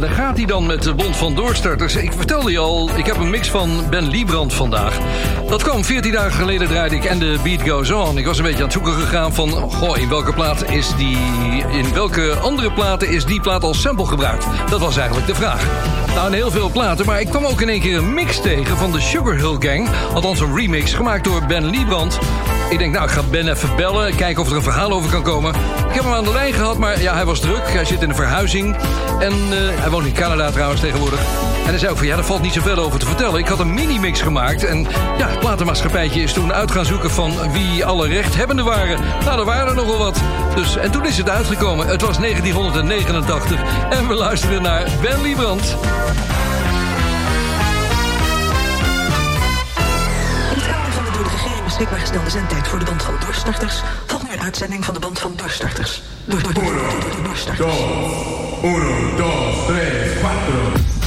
Ja, daar gaat hij dan met de Bond van Doorstarters. Ik vertelde je al, ik heb een mix van Ben Liebrand vandaag. Dat kwam 14 dagen geleden draaide ik en de Beat Goes On. Ik was een beetje aan het zoeken gegaan van... goh, in welke plaat is die... in welke andere platen is die plaat als sample gebruikt? Dat was eigenlijk de vraag. Nou, in heel veel platen, maar ik kwam ook in één keer een mix tegen... van de Sugar Hill Gang, althans een remix, gemaakt door Ben Liebrand... Ik denk, nou, ik ga Ben even bellen, kijken of er een verhaal over kan komen. Ik heb hem aan de lijn gehad, maar ja, hij was druk. Hij zit in een verhuizing. En eh, hij woont in Canada trouwens tegenwoordig. En hij zei ook van, ja, daar valt niet zoveel over te vertellen. Ik had een mini-mix gemaakt. En ja, het platenmaatschappijtje is toen uit gaan zoeken van wie alle rechthebbenden waren. Nou, er waren er nogal wat. Dus, en toen is het uitgekomen. Het was 1989. En we luisteren naar Ben Liebrand. Door beschikbaar gestelde zendtijd voor de band van doorstarters... volgt nu een uitzending van de band van doorstarters. Door, door, door, door, door, door, doorstarters. Uno, dos, tres, cuatro.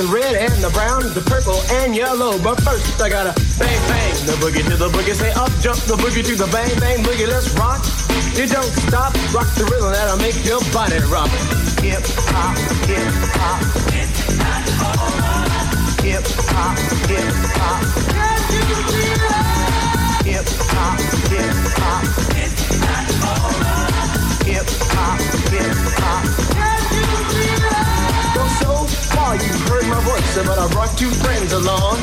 The red, and the brown, the purple, and yellow. But first, I gotta bang, bang, the boogie to the boogie. Say up, jump the boogie to the bang, bang, boogie. Let's rock. You don't stop, rock the rhythm that'll make your body rock. Hip hop, hip hop. Hip hop, hip hop. Hip hop, hip hop. Hip hop, hip hop. But I brought two friends along.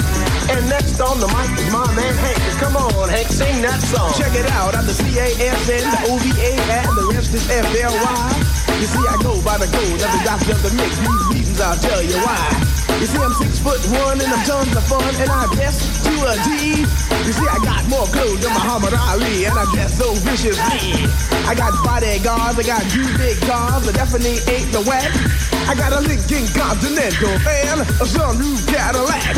And next on the mic is my man Hank. Come on, Hank, sing that song. Check it out, I'm the C-A-S-N, the O-V-A, and the rest is F-L-Y. You see, I go by the code of the doctor of the mix. These reasons I'll tell you why. You see, I'm six foot one and I'm tons of fun and I dress to a T. You see, I got more clothes than Muhammad Ali and I dress so viciously. I got bodyguards, I got two big cars, I definitely ain't the whack. I got a Lincoln Continental and a sunroof Cadillac.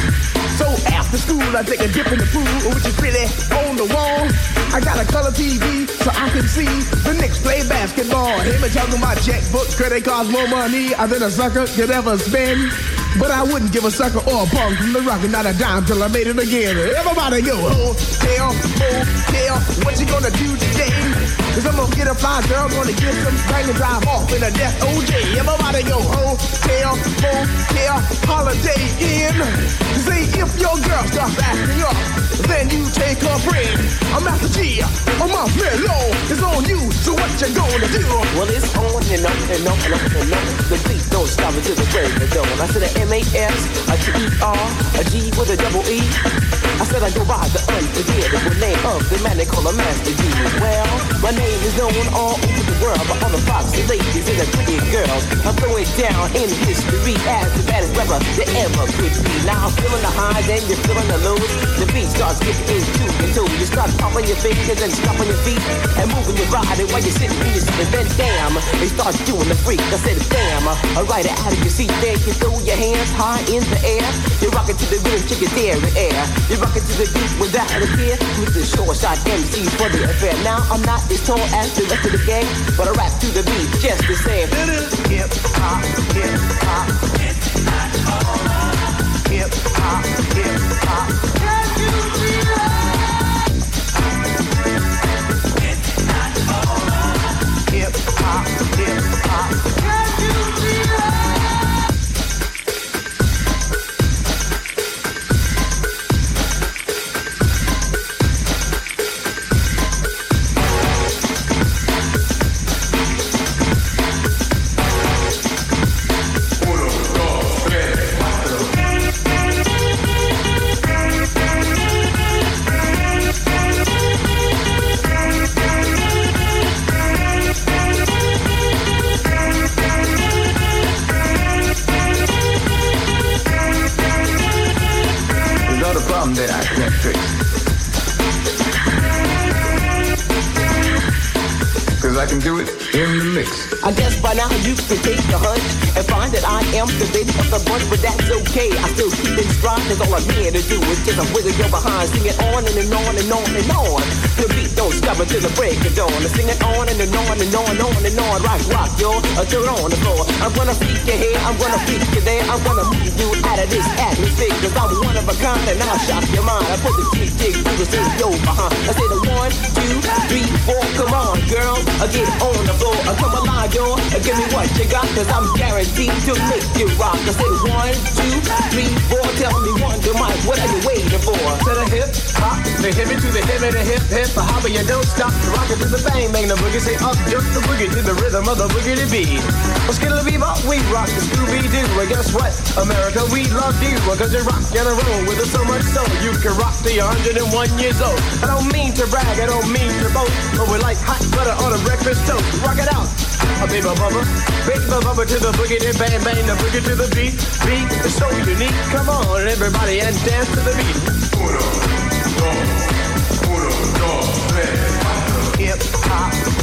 So after school, I take a dip in the pool, which is really on the wall. I got a color TV so I can see the Knicks play basketball. Him and talking about checkbook, credit cards, more money than a sucker could ever spend. But I wouldn't give a sucker or a punk from the rock and not a dime till I made it again. Everybody go, hotel, motel, what you gonna do today? Cause I'm gonna get a fly girl, gonna get some bang and drive off in a death OJ. Everybody go, hotel, motel, holiday in. See, if your girl starts acting up, then you take her friend. I'm Master G, I'm off mellow. It's on you, so what you gonna do? Well, it's on and on and on and on and on. The beat don't stop until the break of dawn. I said a M-A-S, a T-E-R, a G with a double E. I said I go by the unforgettable name of the man they call a Master G. Well, my name is known all over the world by all the foxy ladies and the pretty girls. I throw it down in history as the baddest rapper that ever could be. Now I'm feeling the highs and you're feeling the lows. The beat starts getting into your toe. You start popping your fingers and stomping your feet and moving your body while you're sitting in your seat. And then damn, they start doing the freak. I said damn, alright out of your seat there. You throw your hands high in the air. You're rocking to the rhythm, chick is there in air. You're rocking to the beat without a care. With the short shot MCs for the affair. Now I'm not as tall as the rest of the gang, but I rap to the beat just the same. Hip hop, hip hop. Hip hop, hip hop. Now you can take the hunch and find that I am the baby of the bunch, but that's okay. I still keep it strong, cause all I'm here to do is just a wiggle your behind, sing it on and, and on and on and on. The beat don't stop until the break of dawn. I sing it on and, and on and on and on and on. Rock, rock, yo, until you're on the floor. I'm gonna freak you here, I'm gonna freak you there, I'm gonna move you out of this atmosphere, cause I'm one of a kind and I'll shock your mind. I put the jig, jig, the sing yo behind. I say the one, two, three, four, come on, girl. I get on the floor, I come alive, yo. Give me what you got, cause I'm guaranteed to make you rock. I say one, two, three, four, tell me one, two, Mike, what are you waiting for? To the hip, hop, the hip to the hip and the hip, hip, the hopper, you don't stop. Rock it to the bang, bang, the boogie, say up, jump the boogie to the rhythm of the boogie to beat. Well, skittle bebop, we rock the Scooby-Doo. Well, guess what? America, we love you, cause you rock and roll with us so much so you can rock you're 101 years old. I don't mean to brag, I don't mean to boast, but we're like hot butter on a breakfast toast. Rock it out. A baby bubba, baby bubba to the boogie, then bang bang the boogie to the beat. Beat is so unique. Come on, everybody, and dance to the beat.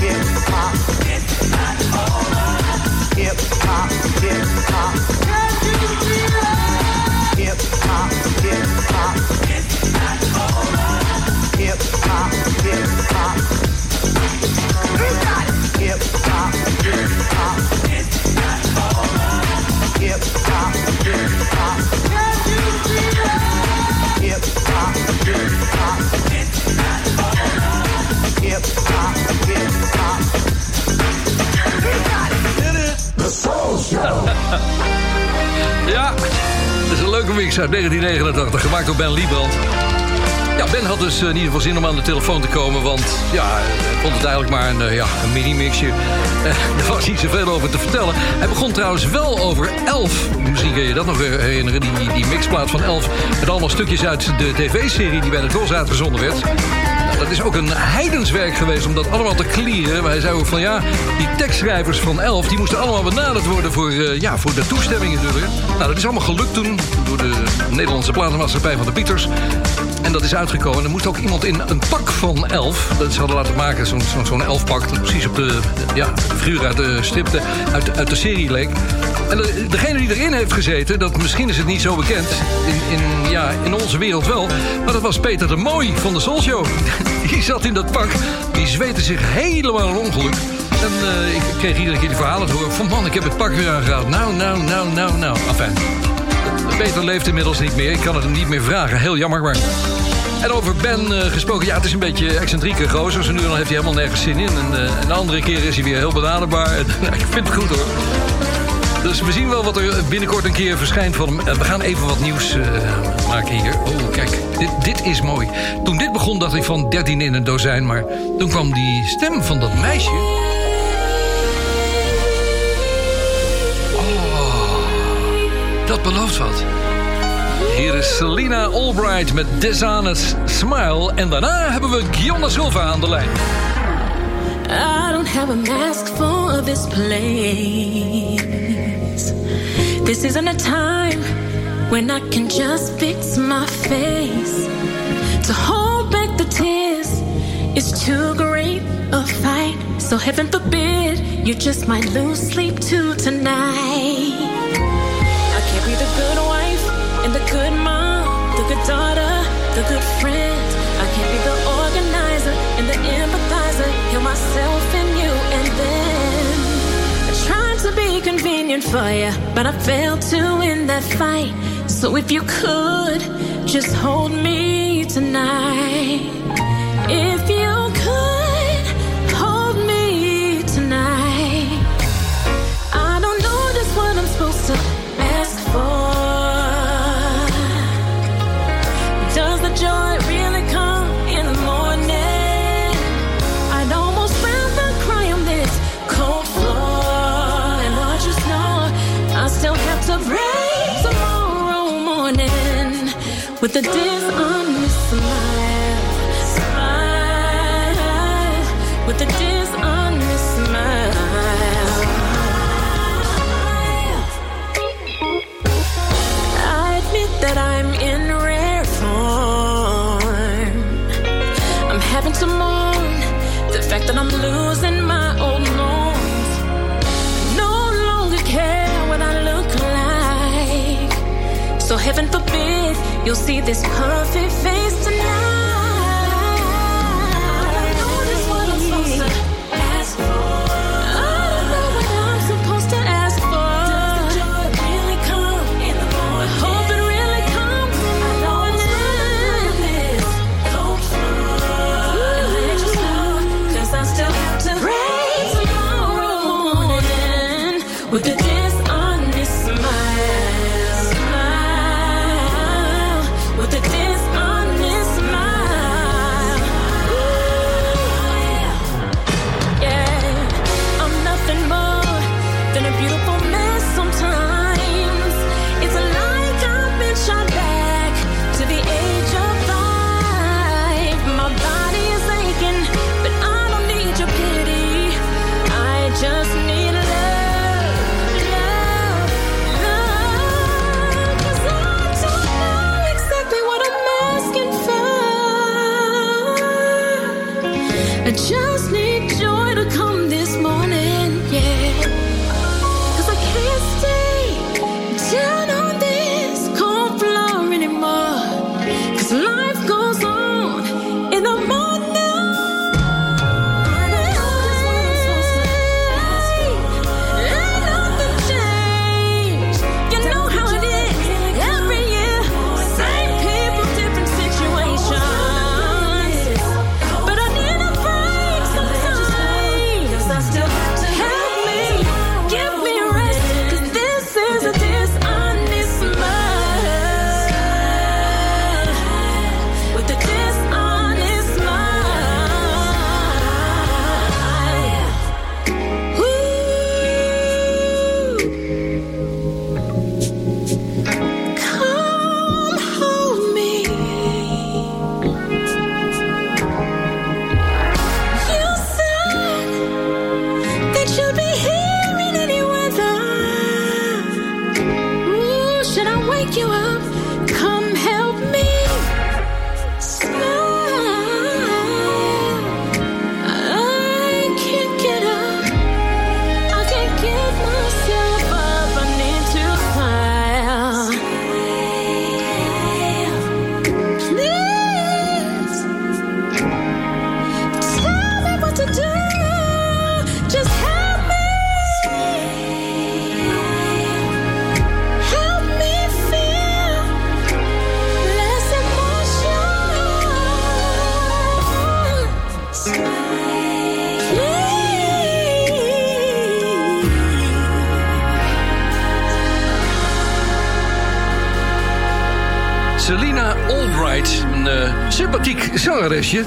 hip hop, hip hop, hip hop. Tracks uit 1989, gemaakt door Ben Liebrand. Ja, Ben had dus eh, in ieder geval zin om aan de telefoon te komen... want ja, hij vond het eigenlijk maar een, eh, ja, een mini-mixje. Er was niet zoveel over te vertellen. Hij begon trouwens wel over Elf. Misschien kun je dat nog herinneren, die, die mixplaat van Elf... met allemaal stukjes uit de tv-serie die bij de Tros uitgezonden werd... Nou, dat is ook een heidenswerk geweest om dat allemaal te clearen. Maar hij zei ook van ja, die tekstschrijvers van Elf... die moesten allemaal benaderd worden voor, eh, ja, voor de toestemmingen natuurlijk. Nou, dat is allemaal gelukt toen door de Nederlandse platenmaatschappij van de Pieters. En dat is uitgekomen. Er moest ook iemand in een pak van elf. Dat ze hadden laten maken, zo'n zo'n elfpak. Dat precies op de, ja, figuur uit de strip, de- uit, uit de serie leek. En de- degene die erin heeft gezeten, dat misschien is het niet zo bekend. In, in, ja, in onze wereld wel. Maar dat was Peter de Mooi van de Soul Show. Die zat in dat pak. Die zweette zich helemaal een ongeluk. En eh, ik kreeg iedere keer die verhalen te horen. Van man, ik heb het pak weer aangehad. Nou, nou, nou, nou, nou. Enfin. Peter leeft inmiddels niet meer. Ik kan het hem niet meer vragen. Heel jammer, maar... En over Ben eh, gesproken, ja, het is een beetje excentrieke gozer. Zo nu dan heeft hij helemaal nergens zin in. En, eh, en de andere keer is hij weer heel benaderbaar. En, ik vind het goed, hoor. Dus we zien wel wat er binnenkort een keer verschijnt van hem. Eh, we gaan even wat nieuws eh, maken hier. Oh, kijk, dit, dit is mooi. Toen dit begon dacht ik van 13 in een dozijn. Maar toen kwam die stem van dat meisje... Oh, dat belooft wat. Hier is Selena Albright met Dishonest Smile. En daarna hebben we Gionna Silva aan de lijn. I don't have a mask for this place. This isn't a time when I can just fix my face. To hold back the tears is too great a fight. So heaven forbid you just might lose sleep too tonight. I can't be the good wife and the good mom, the good daughter, the good friend. I can't be the organizer and the empathizer. Heal myself and for you, but I failed to win that fight. So if you could just hold me tonight, if you could hold me tonight. I don't know just what I'm supposed to with a dishonest smile. Smile with a dishonest smile. I admit that I'm in rare form. I'm having to mourn the fact that I'm losing my old norms. No longer care what I look like. So heaven forbid you'll see this perfect face tonight. I don't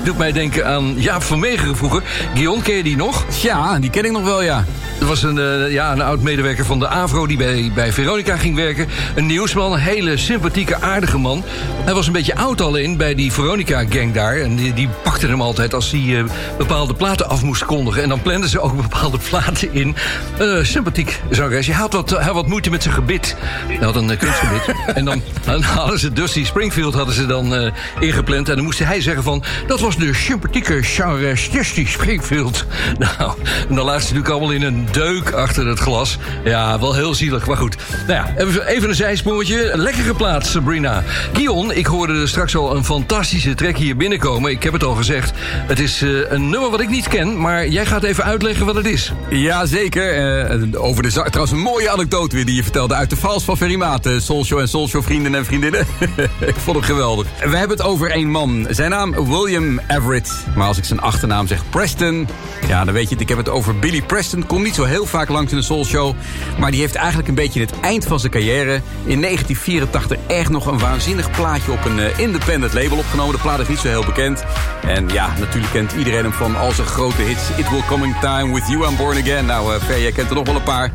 Doet mij denken aan Jaap van Meegeren vroeger. Guillaume, ken je die nog? Ja, die ken ik nog wel, ja. Er was een, eh, ja, een oud-medewerker van de AVRO die bij, bij Veronica ging werken. Een nieuwsman, een hele sympathieke, aardige man. Hij was een beetje oud alleen bij die Veronica-gang daar. En die, die pakte hem altijd als hij eh, bepaalde platen af moest kondigen. En dan planden ze ook bepaalde platen in. Eh, sympathiek zangeres. Hij had wat, hij had wat moeite met zijn gebit. Hij had een uh, kunstgebit. en dan, dan hadden ze Dusty Springfield hadden ze dan eh, ingepland. En dan moest hij zeggen van... dat was de sympathieke zangeres Dusty Springfield. Nou, en dan laat ze natuurlijk allemaal in een deuk achter het glas. Ja, wel heel zielig, maar goed. Nou ja, even, een zijsprongetje. Lekkere plaats, Sabrina. Gion, ik hoorde er straks al een fantastische track hier binnenkomen. Ik heb het al gezegd. Het is eh, een nummer wat ik niet ken, maar jij gaat even uitleggen wat het is. Ja, zeker. Eh, over de Trouwens, een mooie anekdote weer die je vertelde uit de vals van eh, Soulshow en Soulshow vrienden en vriendinnen. ik vond het geweldig. We hebben het over één man. Zijn naam William Everett. Maar als ik zijn achternaam zeg Preston... Ja, dan weet je het. Ik heb het over Billy Preston. Komt niet zo heel vaak langs in de Soulshow. Maar die heeft eigenlijk een beetje het eind van zijn carrière... in 1984 echt nog een waanzinnig plaatje op een eh, independent label opgenomen. De plaat is niet zo heel bekend. En ja, natuurlijk kent iedereen hem van al zijn grote hits. It Will Coming Time, With You I'm Born Again. Nou, uh, Fer, jij kent er nog wel een paar.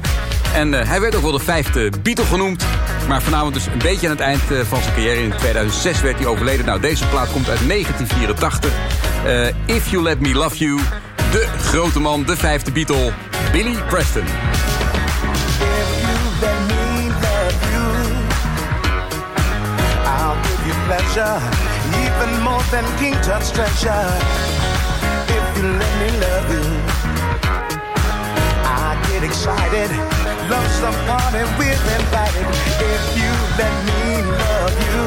En eh, hij werd ook wel de vijfde Beatle genoemd. Maar vanavond dus een beetje aan het eind eh, van zijn carrière. In 2006 werd hij overleden. Nou, deze plaat komt uit 1984. Eh, If You Let Me Love You. De grote man, de vijfde Beatle, Billy Preston. Pleasure, even more than King Tut's treasure. If you let me love you, I get excited. Love some party, we're invited. If you let me love you,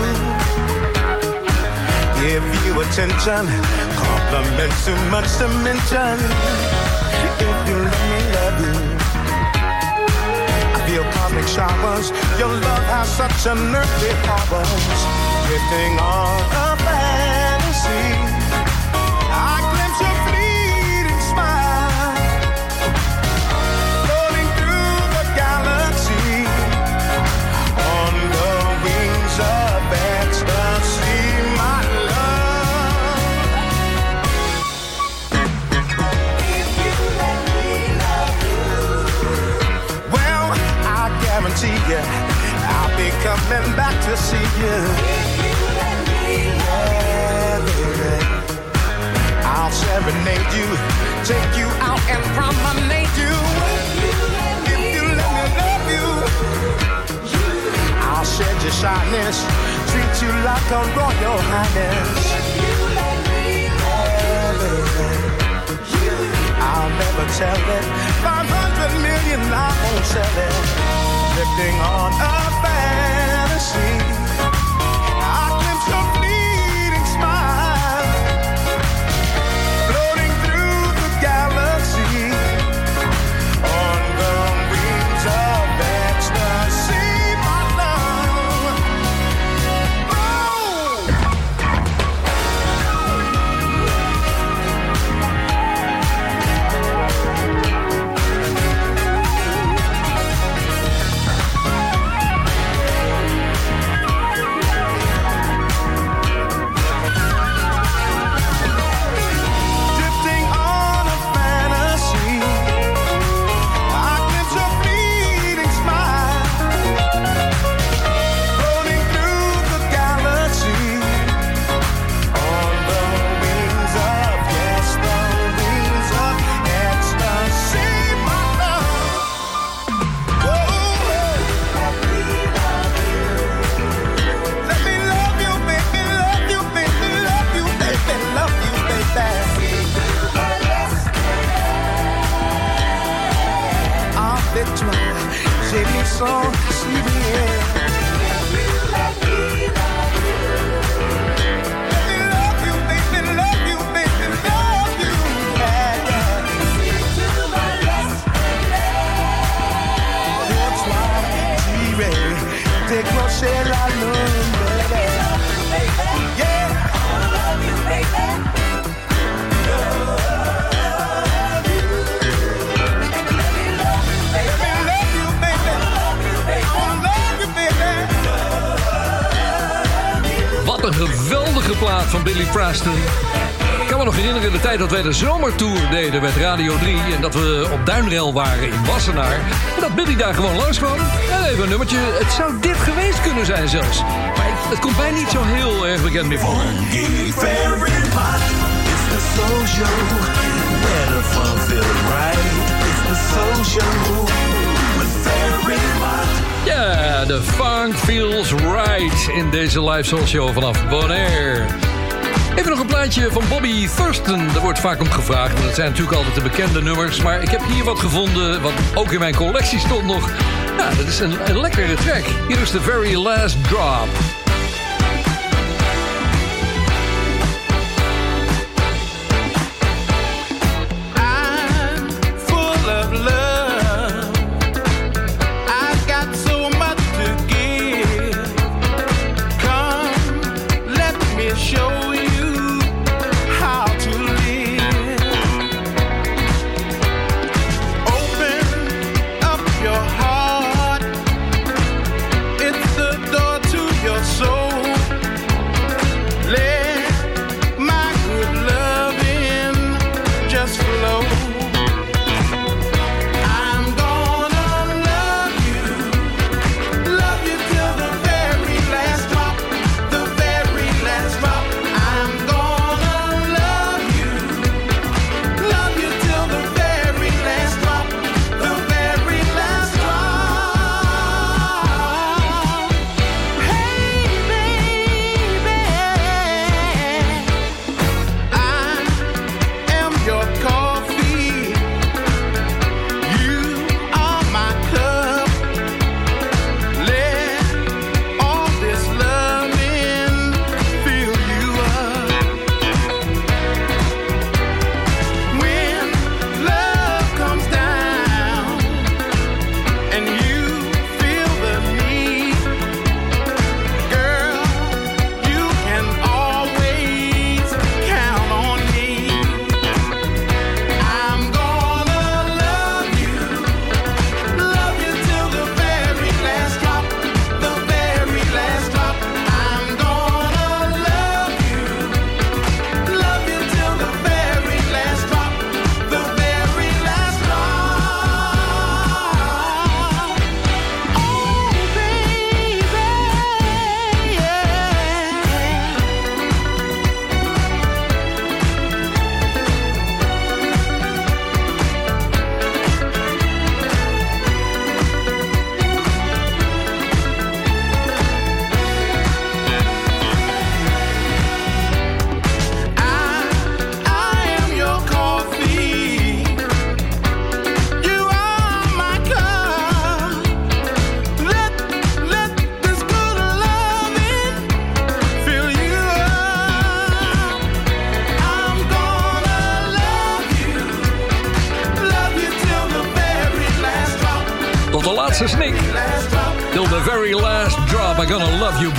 give you attention, compliments too much to mention. If you let me love you feel cosmic showers. Your love has such unearthly powers. Drifting on a back to see you. Yeah, baby. I'll serenade you, take you out and promenade you. If you let me love you, I'll shed your shyness, treat you like a royal highness. I'll never tell it. 500 million, I won't sell it. Drifting on a fantasy. I de zomertour deden met Radio 3... en dat we op Duinrel waren in Wassenaar. En dat Billy daar gewoon langskwam. En even een nummertje. Het zou dit geweest kunnen zijn zelfs. Maar het komt mij niet zo heel erg bekend meer voor. Ja, de funk feels right in deze live show vanaf Bonaire. Even nog een plaatje van Bobby Thurston. Daar wordt vaak om gevraagd. Dat zijn natuurlijk altijd de bekende nummers. Maar ik heb hier wat gevonden wat ook in mijn collectie stond nog. Ja, dat is een, een lekkere track. Hier is The Very Last Drop.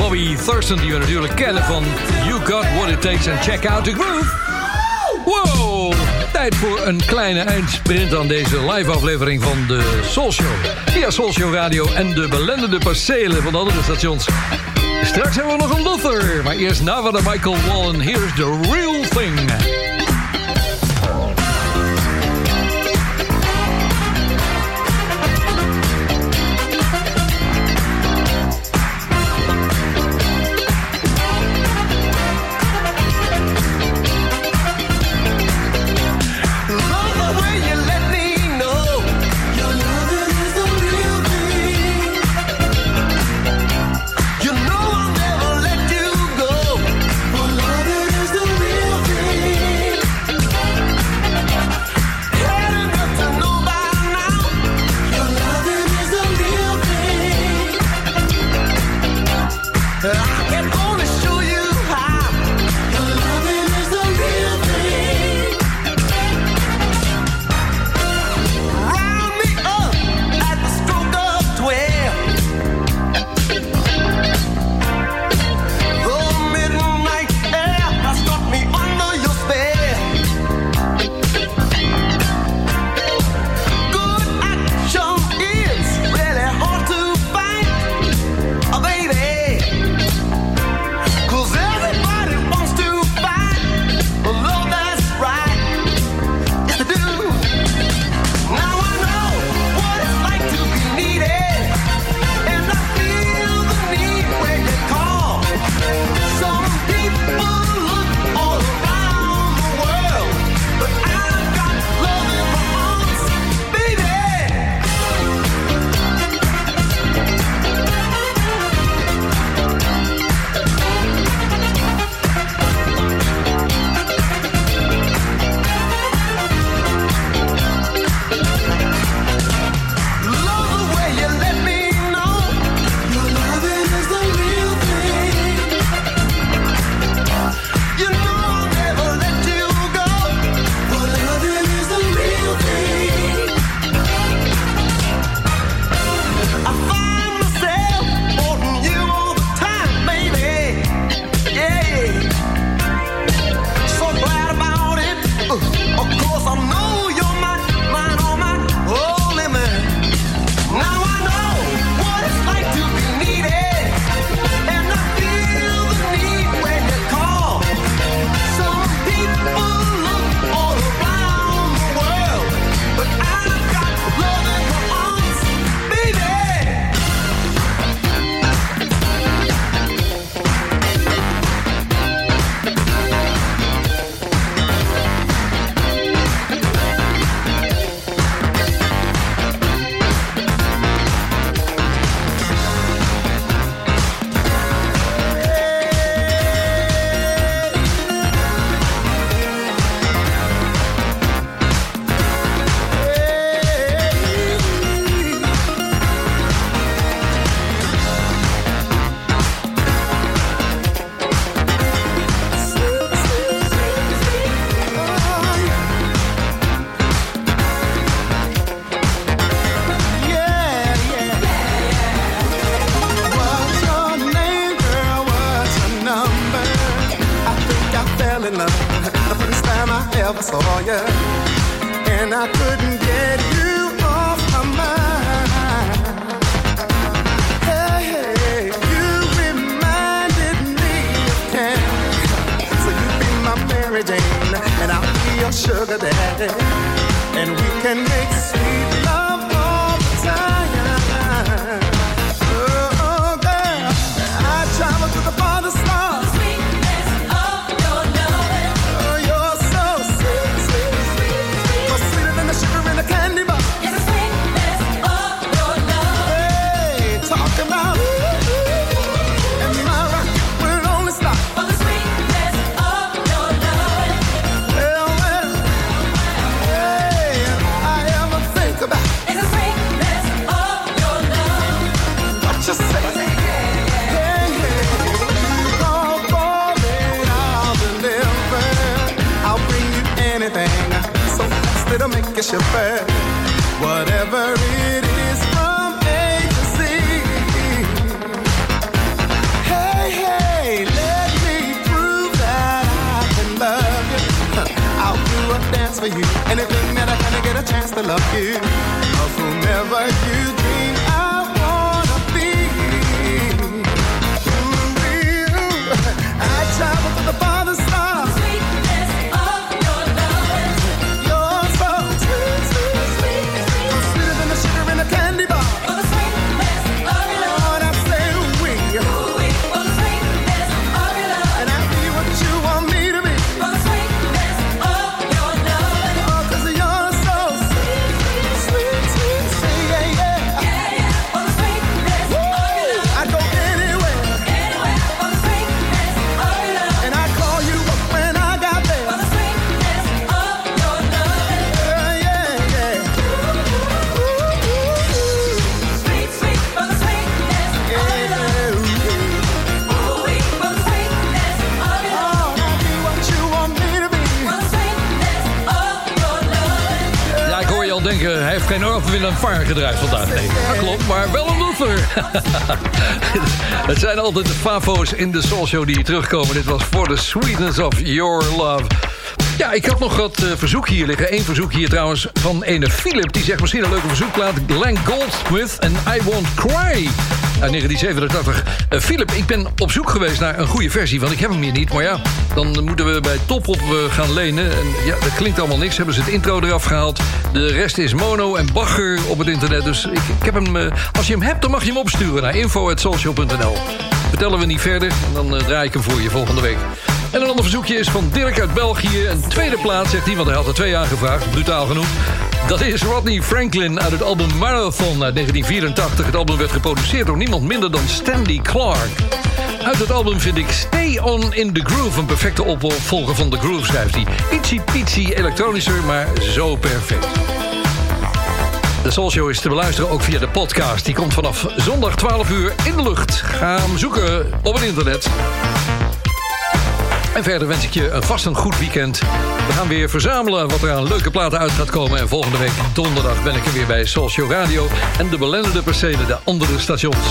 Bobby Thurston. Die we natuurlijk kennen van You Got What It Takes and Check Out The Groove. Wow! Tijd voor een kleine eindsprint aan deze live aflevering van de Soul Show. Via Soul Show Radio en de belendende percelen van de andere stations. Straks hebben we nog een Luther. Maar eerst na de Michael Wallen. Here's the real thing. De favo's in de Soul Show die hier terugkomen. Dit was For the Sweetness of Your Love. Ja, ik had nog wat eh, verzoek hier liggen. Eén verzoek hier trouwens van ene Philip. Die zegt misschien een leuke verzoekplaat. Glenn Goldsmith en I Won't Cry. Uit 1987. Eh, Philip, ik ben op zoek geweest naar een goede versie. Want ik heb hem hier niet. Maar ja, dan moeten we bij Top op eh, gaan lenen. En ja, dat klinkt allemaal niks. Hebben ze het intro eraf gehaald. De rest is mono en bagger op het internet. Dus ik, ik heb hem... als je hem hebt, dan mag je hem opsturen naar info.social.nl. Vertellen we niet verder. En dan eh, draai ik hem voor je volgende week. En een ander verzoekje is van Dirk uit België. Een tweede plaats, zegt hij, want hij had er twee aangevraagd. Brutaal genoeg. Dat is Rodney Franklin uit het album Marathon uit 1984. Het album werd geproduceerd door niemand minder dan Stanley Clark. Uit het album vind ik Stay On In The Groove... een perfecte opvolger van The Groove, schrijft hij. Ietsy pietsy elektronischer, maar zo perfect. De Soul Show is te beluisteren ook via de podcast. Die komt vanaf zondag 12 uur in de lucht. Ga hem zoeken op het internet. En verder wens ik je een vast een goed weekend. We gaan weer verzamelen wat er aan leuke platen uit gaat komen. En volgende week donderdag ben ik er weer bij Soul Show Radio... en de belendende percelen de andere stations.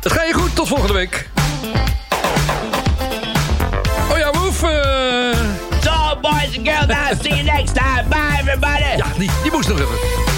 Het gaat je goed, tot volgende week. Oh ja, Woef. eh, So, boys and girls, I'll see you next time. Bye, everybody. Ja, die, die moest nog even.